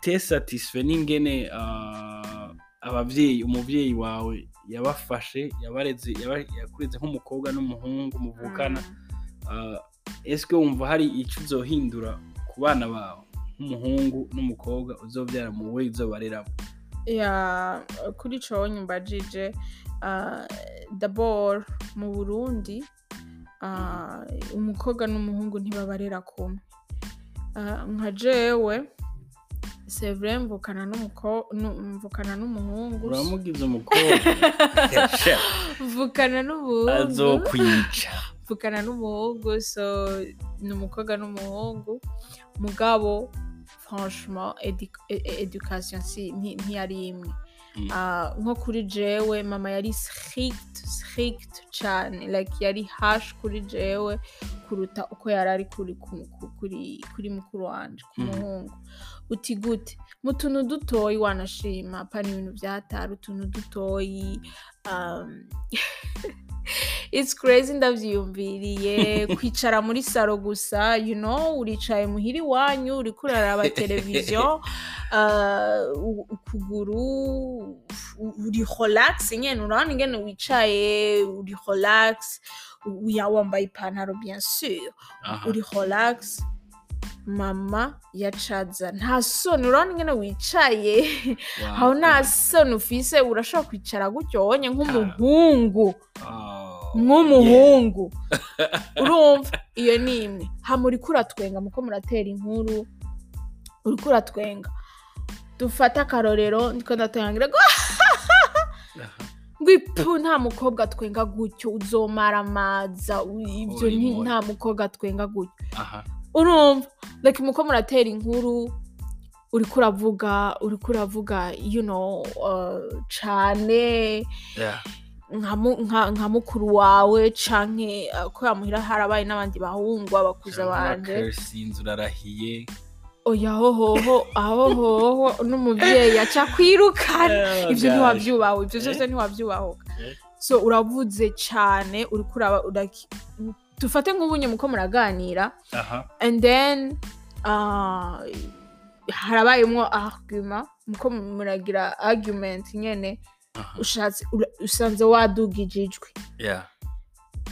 Speaker 1: te satisfait? N'ingene uh, abavyeyi umuvyeyi wawe yabafashe yabareze yaba- yakureze nk'umukobwa n'umuhungu muvukana. Eske wumva hari ico uzohindura ku bana bawe? Nk'umuhungu n'umukobwa uzovyara mu we uzobareramo
Speaker 2: ya kuri ico nyumbajije uh, dabord mu burundi uh, umukobwa n'umuhungu ntibabarera kumwe. Uh, nka jewe vrai mvukana n'umuhungu.
Speaker 1: Uramugize umukobwa? *laughs*
Speaker 2: Mvukana n'umuhungu.
Speaker 1: Azokwica.
Speaker 2: Mvukana n'umuhungu so ni umukobwa n'umuhungu. Mugabo franchement e- e- education ntiyari imwe.
Speaker 1: Mm.
Speaker 2: Ah, nko kuri jewe mama yari strict strict cyane like yari hash kuri jewe kuruta uko yari ari kuri ku- ku- kuri kuri mukuru wanje ku
Speaker 1: Mhm.
Speaker 2: muhungu. Uti gute? Mu tuntu dutoyi wanashima pana ibintu byatari utuntu dutoyi um, *laughs* it's crazy ndavyiyumviriye *laughs* kwicara muri saro gusa you know uricaye muhira iwanyu uriko uraraba *laughs* televiziyo uh, ukuguru uri relax nyene urabona ingene wicaye uri relax ya wambaye ipantaro bien sûr uri relax. Mama yacaza nta soni urabona ingene wicaye. Aho nta soni ufise? Urashobora kwicara gutyo wonye nk'umuhungu.
Speaker 1: Oh,
Speaker 2: nk'umuhungu. *laughs* Urumva? Iyo ni imwe. Hama uriko uratwenga muko muratera inkuru uriko uratwenga dufate akarorero ndiko ndatwenga ngira ngo
Speaker 1: yeah. *laughs* Aha.
Speaker 2: ngo ipu nta mukobwa atwenga gutyo uzomaramaza u- ibyo
Speaker 1: Uri
Speaker 2: nta mukobwa atwenga gutyo. Urumva? Like muko muratera inkuru uriko uravuga uriko uravuga you know uh, cane
Speaker 1: Yeah.
Speaker 2: Nka mu- nka nka mukuru wawe canke uh, ko yamuhira harabaye n'abandi bahungu abakuza banje
Speaker 1: Urakersinze, urarahiye
Speaker 2: oya hohoho aho hoho n'umuvyeyi aca kwirukana *laughs*
Speaker 1: Oh,
Speaker 2: ivyo
Speaker 1: gosh.
Speaker 2: ntiwavyubaho ivyo
Speaker 1: Eh? Eh?
Speaker 2: so uravuze cane uriko uraba dufate nk'ubunye muko muraganira and then uh, harabayemwo argument muko muragira argument nyene ushatse usanze wadugije ijwi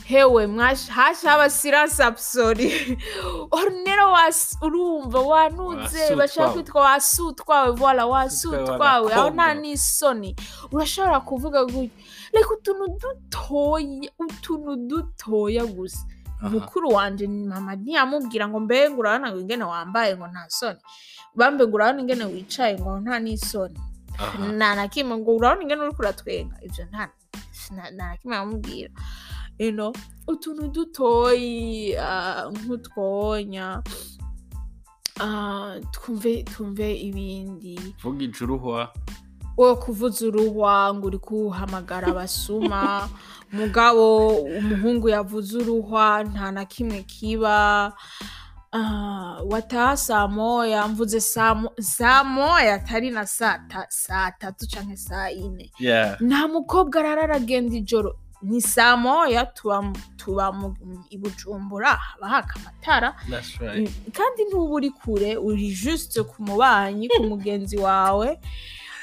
Speaker 2: hewe hasha abasiranse abusori *laughs* orunero urumva wanuze
Speaker 1: Wasutwawe.
Speaker 2: bashaka kwitwa wasutwawe voila wasutwawe aho nta n'isoni urashobora kuvuga gutya reka utuntu dutoya utuntu dutoya gusa. Mukuru wanje ni mama ntiyamubwira ngo mbe ngo urabona ngo ingene wambaye ngo nta soni. Bambe ngo urabona ingene wicaye ngo nta n'isoni nta na kimwe ngo urabona ingene uriko uratwenga ivyo nta nta- na kimwe yamubwira utuntu dutoyi ah, nk'utwonya ah, twumve twumve ibindi
Speaker 1: vuga ijuruhwa
Speaker 2: wo kuvuza uruhwa ngo uri kuhamagara abasuma mugabo umuhungu yavuze uruhwa nta na kimwe kiba Ah, wataha saa moya mvuze saa mo- saa moya atari na saa ta- saa tatu canke saa ine.
Speaker 1: Yeah.
Speaker 2: Nta mukobwa arara aragenda ijoro. Ni saa moya tuba tuba i bujumbura haba haka amatara
Speaker 1: right.
Speaker 2: Mm, kandi ntuba uri kure uri juste ku mubanyi ku mugenzi wawe.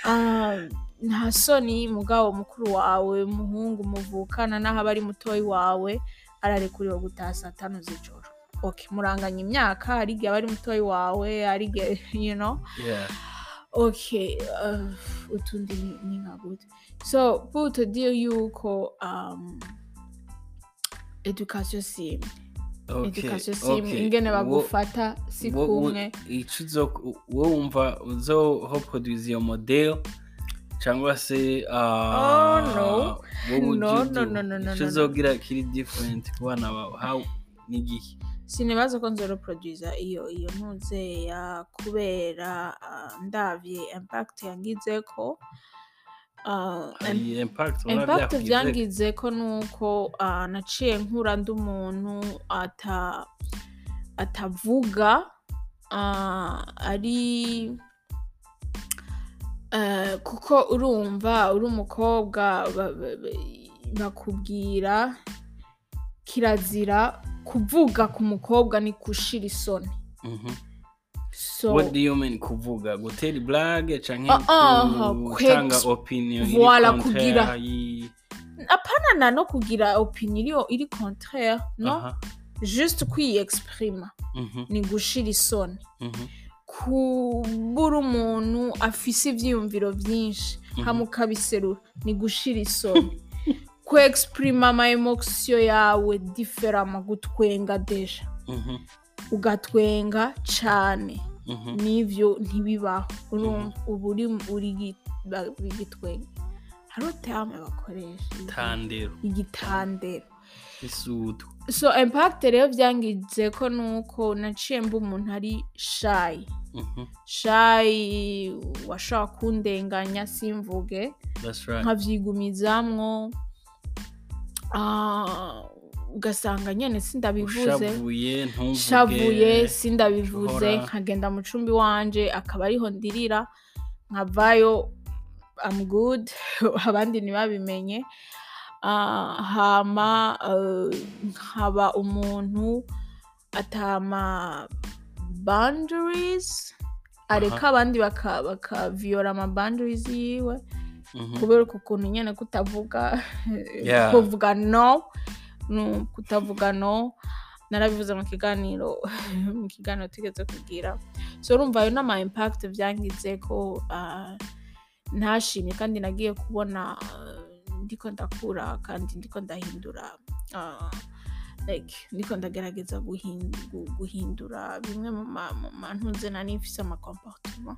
Speaker 2: Ah, nta soni mugabo mukuru wawe muhungu muvukana n'aho aba ari mutoyi wawe ararekuriwe gutaha saa tanu z'ijoro. Okay muranganya imyaka hari igihe aba ari mutoyi wawe hari igihe *laughs* you know?
Speaker 1: Yeah.
Speaker 2: Okay uh, utundi ni- ni nka gute so te dire yuko um, education si
Speaker 1: okay
Speaker 2: education si
Speaker 1: okay
Speaker 2: ingene bagufata si kumwe.
Speaker 1: ico uzo wowe wumva uzohoproduza iyo model cyangwa se
Speaker 2: Oh, no.
Speaker 1: wowe uzogira kiri different ku bana bawe how n'igihe
Speaker 2: sinibaza ko nzoroproduza iyo iyo ntuzeya kubera uh, ndavye impact yangizeko
Speaker 1: impact ubona
Speaker 2: impact
Speaker 1: byakugize
Speaker 2: vyangizeko nuko uh, naciye nkura ndi umuntu ata atavuga ari uh, kuko urumva uri umukobwa ba- ba- ba- bakubwira kirazira kuvuga ku mukobwa ni gushira isoni.
Speaker 1: Mhm.
Speaker 2: so
Speaker 1: what do you mean kuvuga? Gutera
Speaker 2: Ah, ah,
Speaker 1: gutanga opinion iri
Speaker 2: kugira-
Speaker 1: yi-
Speaker 2: apana na no kugira opinion iri, contraire no? Juste kwiyexprima.
Speaker 1: Mhm,
Speaker 2: ni gushira isoni.
Speaker 1: Mhm,
Speaker 2: kubura umuntu afise ivyiyumviro vyinshi
Speaker 1: Mhm.
Speaker 2: hama ukabiserura ni gushira isoni. *laughs* kwexprima ama emotion yawe diferama gutwenga deja.
Speaker 1: Mhm,
Speaker 2: ugatwenga cane
Speaker 1: mhm.
Speaker 2: n'ivyo ntibibaho. Urumva uba uri uri gi- ba- igitwenge hariho terme bakoresha
Speaker 1: tandero
Speaker 2: igitandero.
Speaker 1: Isudu
Speaker 2: so impact rero vyangize ko nuko naciye mba umuntu ari
Speaker 1: Mhm,
Speaker 2: shy washaka kundenganya simvuge. Ah, ugasanga nyene sindabivuze. Shavuye sindabivuze nkagenda mu cumbi wanje akaba ariho ndirira nkavayo am good *laughs* abandi ntibabimenye. Ah, hama eh, nkaba umuntu atama boundaries areka abandi baka- bakaviyora ama boundaries yiwe. Kubera uku kuntu nyene kutavuga
Speaker 1: Yeah.
Speaker 2: kuvuga no kutavuga no narabivuze mu kiganiro *laughs* mu kiganiro tugeze kugira so urumva ayo n'ama impact vyangize ko ah, ntashimye kandi nagiye kubona ah, ndiko ndakura kandi ndiko ndahindura ah, like ndiko ndagerageza guhin- gu- guhindura bimwe mu ma- mu mantuze nari mfise ama comportement.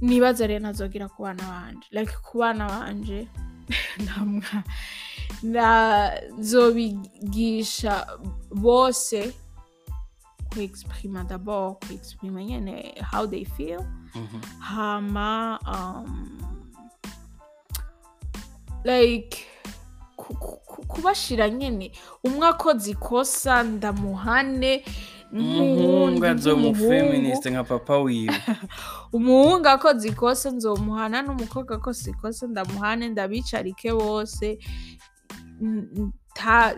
Speaker 2: Nibaza rero nazogira ku bana banje like ku bana banje *laughs* namwa nazobigisha bose kwexprima d'abord kwexprima nyene how they feel.
Speaker 1: Mhm,
Speaker 2: hama um, like ku- ku- ku- kubashira nyene. Umwe akoze ikosa ndamuhane. Nk'umuhungu.
Speaker 1: feminist nka papa wiwe. *laughs*
Speaker 2: umuhungu akoze ikosa nzomuhana n'umukobwa akoze ikosa ndamuhane ndabicarike bose.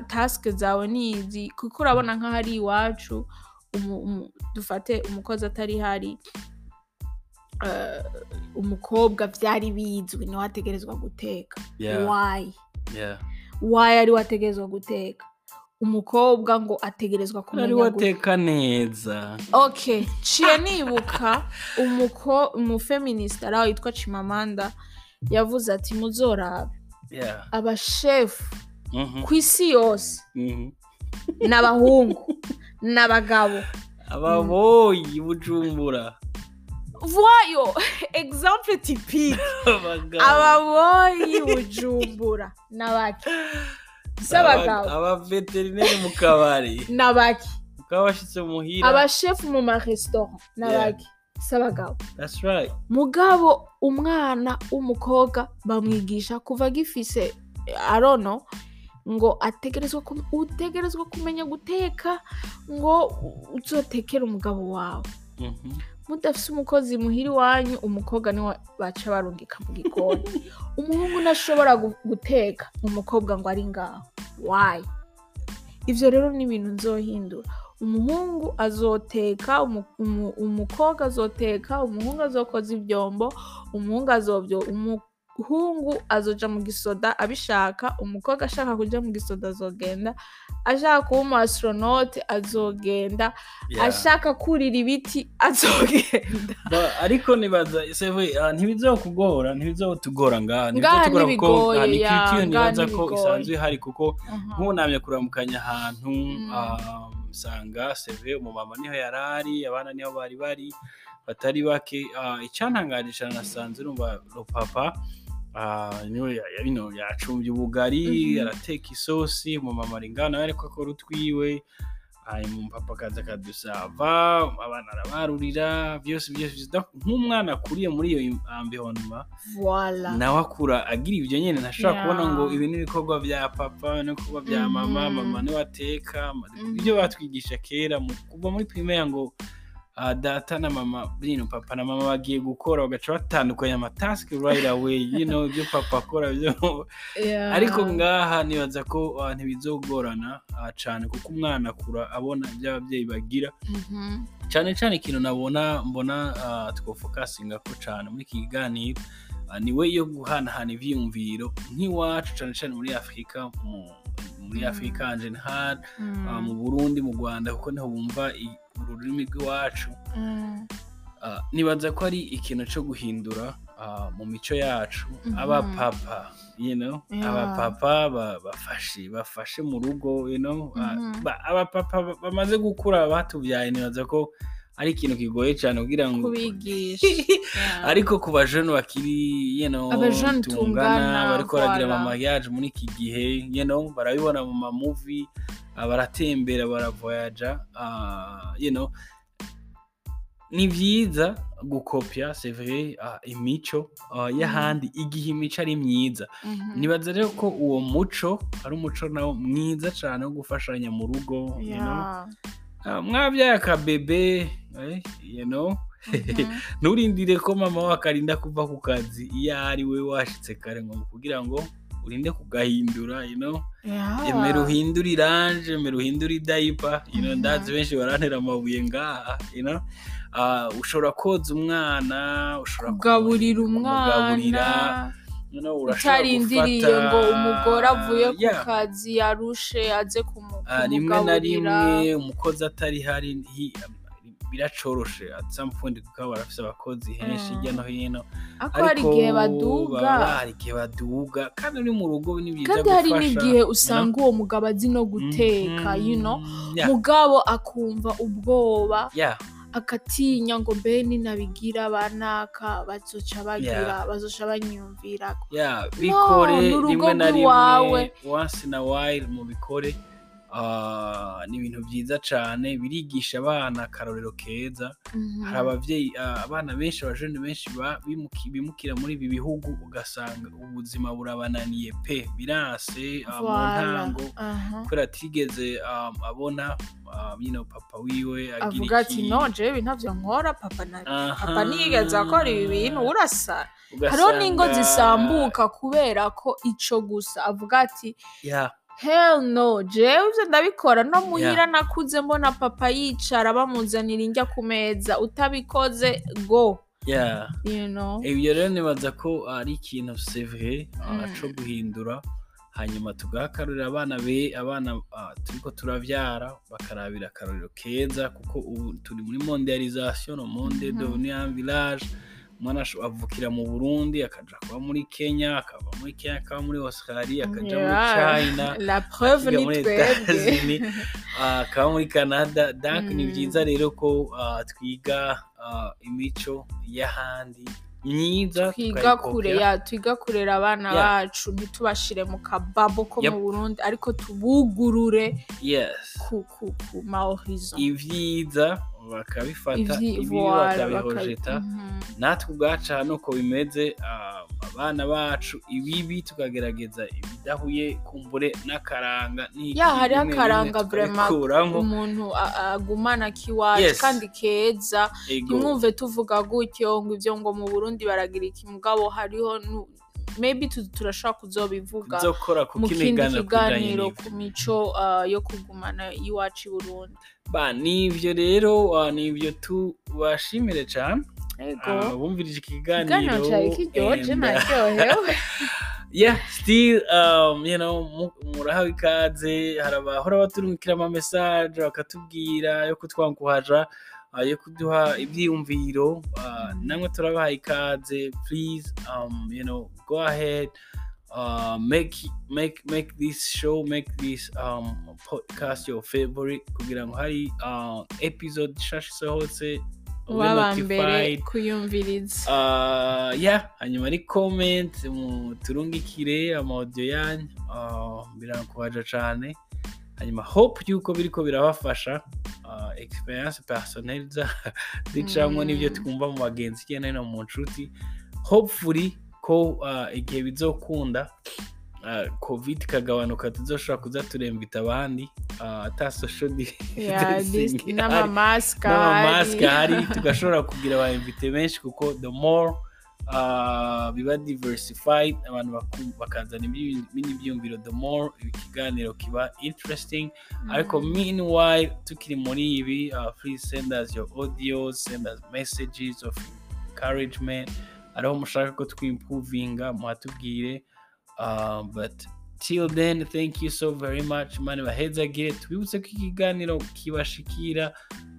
Speaker 2: Tasike zawe nizi kuko urabona nk'aho ari iwacu dufate umukozi atari hari eh, umukobwa byari bizwi ni we ategerezwa guteka. Wayi wayi ari we ategerezwa guteka? Umukobwa ngo ategerezwa
Speaker 1: ari
Speaker 2: kumenya guteka
Speaker 1: wateka neza.
Speaker 2: Okay ciye nibuka umuko umufeministe araho yitwa Chimamanda yavuze ati muzorabe. Abashefu
Speaker 1: Mhm,
Speaker 2: ku isi yose.
Speaker 1: Mhm.
Speaker 2: n'abahungu n'abagabo.
Speaker 1: Ababoyi bujumbura.
Speaker 2: Voyo typique *laughs*
Speaker 1: abagabo.
Speaker 2: Ababoyi bujumbura n'abaki si abagabo
Speaker 1: abaveterineri mu kabari. *laughs*
Speaker 2: N'abaki.
Speaker 1: Ukaba washyitse muhira.
Speaker 2: Abashefu mu maresitora n'abaki. Si abagabo
Speaker 1: that's right.
Speaker 2: Mugabo umwana w'umukobwa bamwigisha kuva agifise arono ngo ategerezwa utegerezwa kumenya guteka ngo uzotekere umugabo wawe.
Speaker 1: Mhm.
Speaker 2: Mudafise umukozi muhira iwanyu umukobwa ni we baca barungika mu gikoni. *laughs* Umuhungu ntashobora gu- guteka umukobwa ngo ari ngaho wayi ivyo rero ni ibintu nzohindura. Umuhungu azoteka umu- umu- umukobwa azoteka umuhungu azokoza ivyombo umuhungu umuhungu azoja mu gisoda abishaka umukobwa ashaka kuja mu gisoda azogenda ashaka kuba umu astronaute azogenda
Speaker 1: Yeah.
Speaker 2: ashaka kurira ibiti azogenda *laughs*
Speaker 1: ariko nibaza seve ntibizokugora ntibizotugora ngaha
Speaker 2: Ngaha
Speaker 1: ntibizotugora kuko
Speaker 2: ntibigoye,
Speaker 1: ah, ni culture nibaza ko isanzwe ihari kuko
Speaker 2: Aha.
Speaker 1: nk'ubunamye kuramukanya ahantu
Speaker 2: Mm.
Speaker 1: ah, usanga seve umumama ni ho yari ari abana ni ho bari bari batari bake Ah, icyantangaje cyane nasanze urumva papa ni we ya- bino yacumbye ubugari
Speaker 2: Mhm.
Speaker 1: arateka isosi umumama ari ngaho nawe ariko akora utwiwe umupapa akaza akadusava abana arabarurira byose byose nk'umwana akuriye muri iyo environnement
Speaker 2: voila
Speaker 1: nawe akura agira ibyo nyine ntashobora kubona ngo ibi ni ibikorwa bya papa n'ibikorwa bya mama
Speaker 2: Mhm.
Speaker 1: mama ni we ateka
Speaker 2: Mhm.
Speaker 1: ibyo batwigisha kera kuva muri primaire ngo ah, data na mama bino papa na mama bagiye gukora bagaca batandukanya amatasike right away you know ibyo papa akora byo
Speaker 2: Yeah.
Speaker 1: ariko ngaha nibaza ko ah, ntibizogorana ah, cane kuko umwana akura abona ibyo ababyeyi bagira
Speaker 2: Mhm.
Speaker 1: cyane cyane ikintu nabona mbona uh, twofokasinga ko cyane muri iki kiganiro ah, ni we yo guhanahana ivyiyumviro nk'iwacu cyane cyane muri afurika mu- muri
Speaker 2: Mm.
Speaker 1: afurika general ah,
Speaker 2: Mm.
Speaker 1: mu burundi mu rwanda kuko ni ho bumva ururimi rw'iwacu
Speaker 2: Mm.
Speaker 1: Ah, nibaza ko ari ikintu cyo guhindura ah, mu mico yacu
Speaker 2: Mhm.
Speaker 1: abapapa you know
Speaker 2: Yeah.
Speaker 1: abapapa ba- bafashe bafashe mu rugo you know ah,
Speaker 2: Mhm.
Speaker 1: ba- abapapa ba- bamaze gukura batubyaye nibaza ko ari ikintu kigoye cyane kugira ngo
Speaker 2: kubigisha Yeah. *laughs*
Speaker 1: ariko ku bajene bakiri you know,
Speaker 2: Abajene tungana,
Speaker 1: bariko baragira amamariage muri iki gihe you know, barabibona mu mamuvi ah, baratembera baravoyaja ah, you know, ni byiza gukopya vrai ah, imico ah, y'ahandi igihe imico ari myiza
Speaker 2: Mhm.
Speaker 1: nibaza rero ko uwo muco ari umuco nawo mwiza cyane wo gufashanya mu rugo you know?
Speaker 2: Yeah.
Speaker 1: Mwabyaye akabebe you know?
Speaker 2: Mhm. *laughs*
Speaker 1: nturindire ko mama we akarinda kuva ku kazi iyo ari we washitse kare ngo kugira ngo urinde kugahindura you know? Emera uhindure iranje emera uhindure idayipa you know ndazi benshi barantera amabuye ngaha you know? Ah, ushobora koza umwana ushobora
Speaker 2: kugaburira
Speaker 1: kumugaburira,
Speaker 2: umwana.
Speaker 1: you know, urashobora
Speaker 2: utarindiriye ngo umugore avuye ku kazi yarushe aze kumu-
Speaker 1: Ah, rimwe na
Speaker 2: kumugaburira.
Speaker 1: rimwe umukozi atari hari biracoroshe. At some point kuko barafise abakozi henshi
Speaker 2: Mm.
Speaker 1: hirya no hino.
Speaker 2: Ariko hari igihe baduga.
Speaker 1: hari igihe baduga. Kandi uri mu rugo ni byiza
Speaker 2: kandi hari
Speaker 1: gufasha,
Speaker 2: n'igihe usanga uwo mugabo azi no guteka
Speaker 1: Mhm.
Speaker 2: you know? Mugabo akumva ubwoba akatinya ngo mbe ninabigira banaka bazoca bagira bazoca banyumvira.
Speaker 1: Bikore rimwe na rimwe once in a while mu bikore. Ah, ni ibintu byiza cyane birigisha abana akarorero keza.
Speaker 2: Mhm.
Speaker 1: hari ababyeyi ah, abana benshi abajene benshi bimukira muri ibi bihugu ugasanga ubuzima burabananiye pe. Biranse ah, mu ntango. Kubera atigeze abona know, papa wiwe agira
Speaker 2: ati
Speaker 1: iki.
Speaker 2: no jewe ibi ntavyo nkora papa niyigeze akora ibi bintu
Speaker 1: Ugasanga-
Speaker 2: hariho n'ingo zisambuka kubera ko ico gusa. Avuga ati hell no. Jewe ndabikora no muhira nakuze mbona papa yicara bamuzanira indya ku meza. Utabikoze go.
Speaker 1: Yeah.
Speaker 2: You know?
Speaker 1: Ibyo rero nibaza ko ari ikintu sevre
Speaker 2: Mm.
Speaker 1: cyo guhindura. Hanyuma tugahakarurira abana be abana ah, turiko turavyara bakarabira akarorero keza kuko ubu turi muri mondialisation no monde
Speaker 2: Mhm.
Speaker 1: devenu un village. Umwana asho- avukira mu burundi akaja kuba muri kenya akava muri kenya akaba muri australia akaja muri china *laughs*
Speaker 2: la preuve ni twebwe. *laughs*
Speaker 1: Akaba muri canada. Donc ni
Speaker 2: Mm.
Speaker 1: byiza rero ko twiga imico y'ahandi myiza
Speaker 2: twiga kure ya twiga kurera abana bacu ntitubashire mu kababo ko mu burundi ariko tubugurure ku ku ku ma horizon
Speaker 1: ibyiza bakabifata ibibi bakabihojeta.
Speaker 2: baka- Mhm.
Speaker 1: natwe ubwacu hano uko bimeze abana bacu ibibi tukagerageza ibidahuye kumbure n'akaranga
Speaker 2: ya hariho akaranga
Speaker 1: tukabikuramwo.
Speaker 2: umuntu agumana kiwacu kandi keza. Ntimwumve tuvuga gutyo ngo ivyo ngo mu burundi baragira iki? Mugabo hariho tu- turashobora kuzobivuga mu kindi kiganiro ku mico ah, yo kugumana iwacu i burundi.
Speaker 1: Ba nivyo rero ah, nivyo tubashimire cane.
Speaker 2: Ego.
Speaker 1: Ah, bumvirije
Speaker 2: ikiganiro cari kiryoje
Speaker 1: ah,
Speaker 2: naryohewe. *laughs*
Speaker 1: Yeah still um, you know mu- murahawe ikaze hari abahora baturungikira ama message bakatubwira yo kutwankuhaja. uh, yo kuduha ibyiyumviro uh, namwe turabaha ikaze please um, you know go ahead uh, make make make this show make this um, podcast your favorite kugira ngo hari uh, episode nshasha isohotse
Speaker 2: waba mbere kuyumviriza.
Speaker 1: Uh, yeah hanyuma ari comment turungikire amaudio yanyu uh, birankubaja cane. Hanyuma hope yuko biriko birabafasha uh, experience personnel za *laughs* zicamwo
Speaker 2: Mm.
Speaker 1: n'ivyo twumva mu bagenzi hirya no hino mu nshuti. Hopefully ko uh, igihe bizokunda uh, covid ikagabanuka tuzoshobora kuza turemvita abandi ata *laughs*
Speaker 2: n'amamasika
Speaker 1: n'amamasike ahari. *laughs* tugashobora kugira abayimvite benshi kuko the more biba diversified abantu bakazana ibindi byiyumviro the more ikiganiro kiba interesting. Ariko meanwhile tukiri muri ibi uh, please send us your audios send us messages of encouragement. Ariho mushaka ko twimprovinga muhatubwire uh, but till then thank you so very much. Mani bahezagire tubibutse ko ikiganiro kibashikira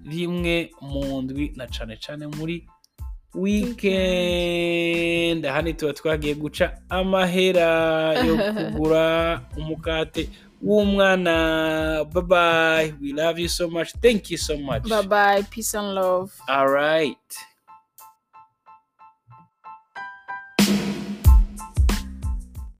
Speaker 1: rimwe mu ndwi na cane cane muri weekend. Ahandi tuba twagiye guca amahera yo *laughs* kugura umukate w'umwana. Bye bye we love you so much. Thank you so much.
Speaker 2: Bye bye peace and love.
Speaker 1: All right.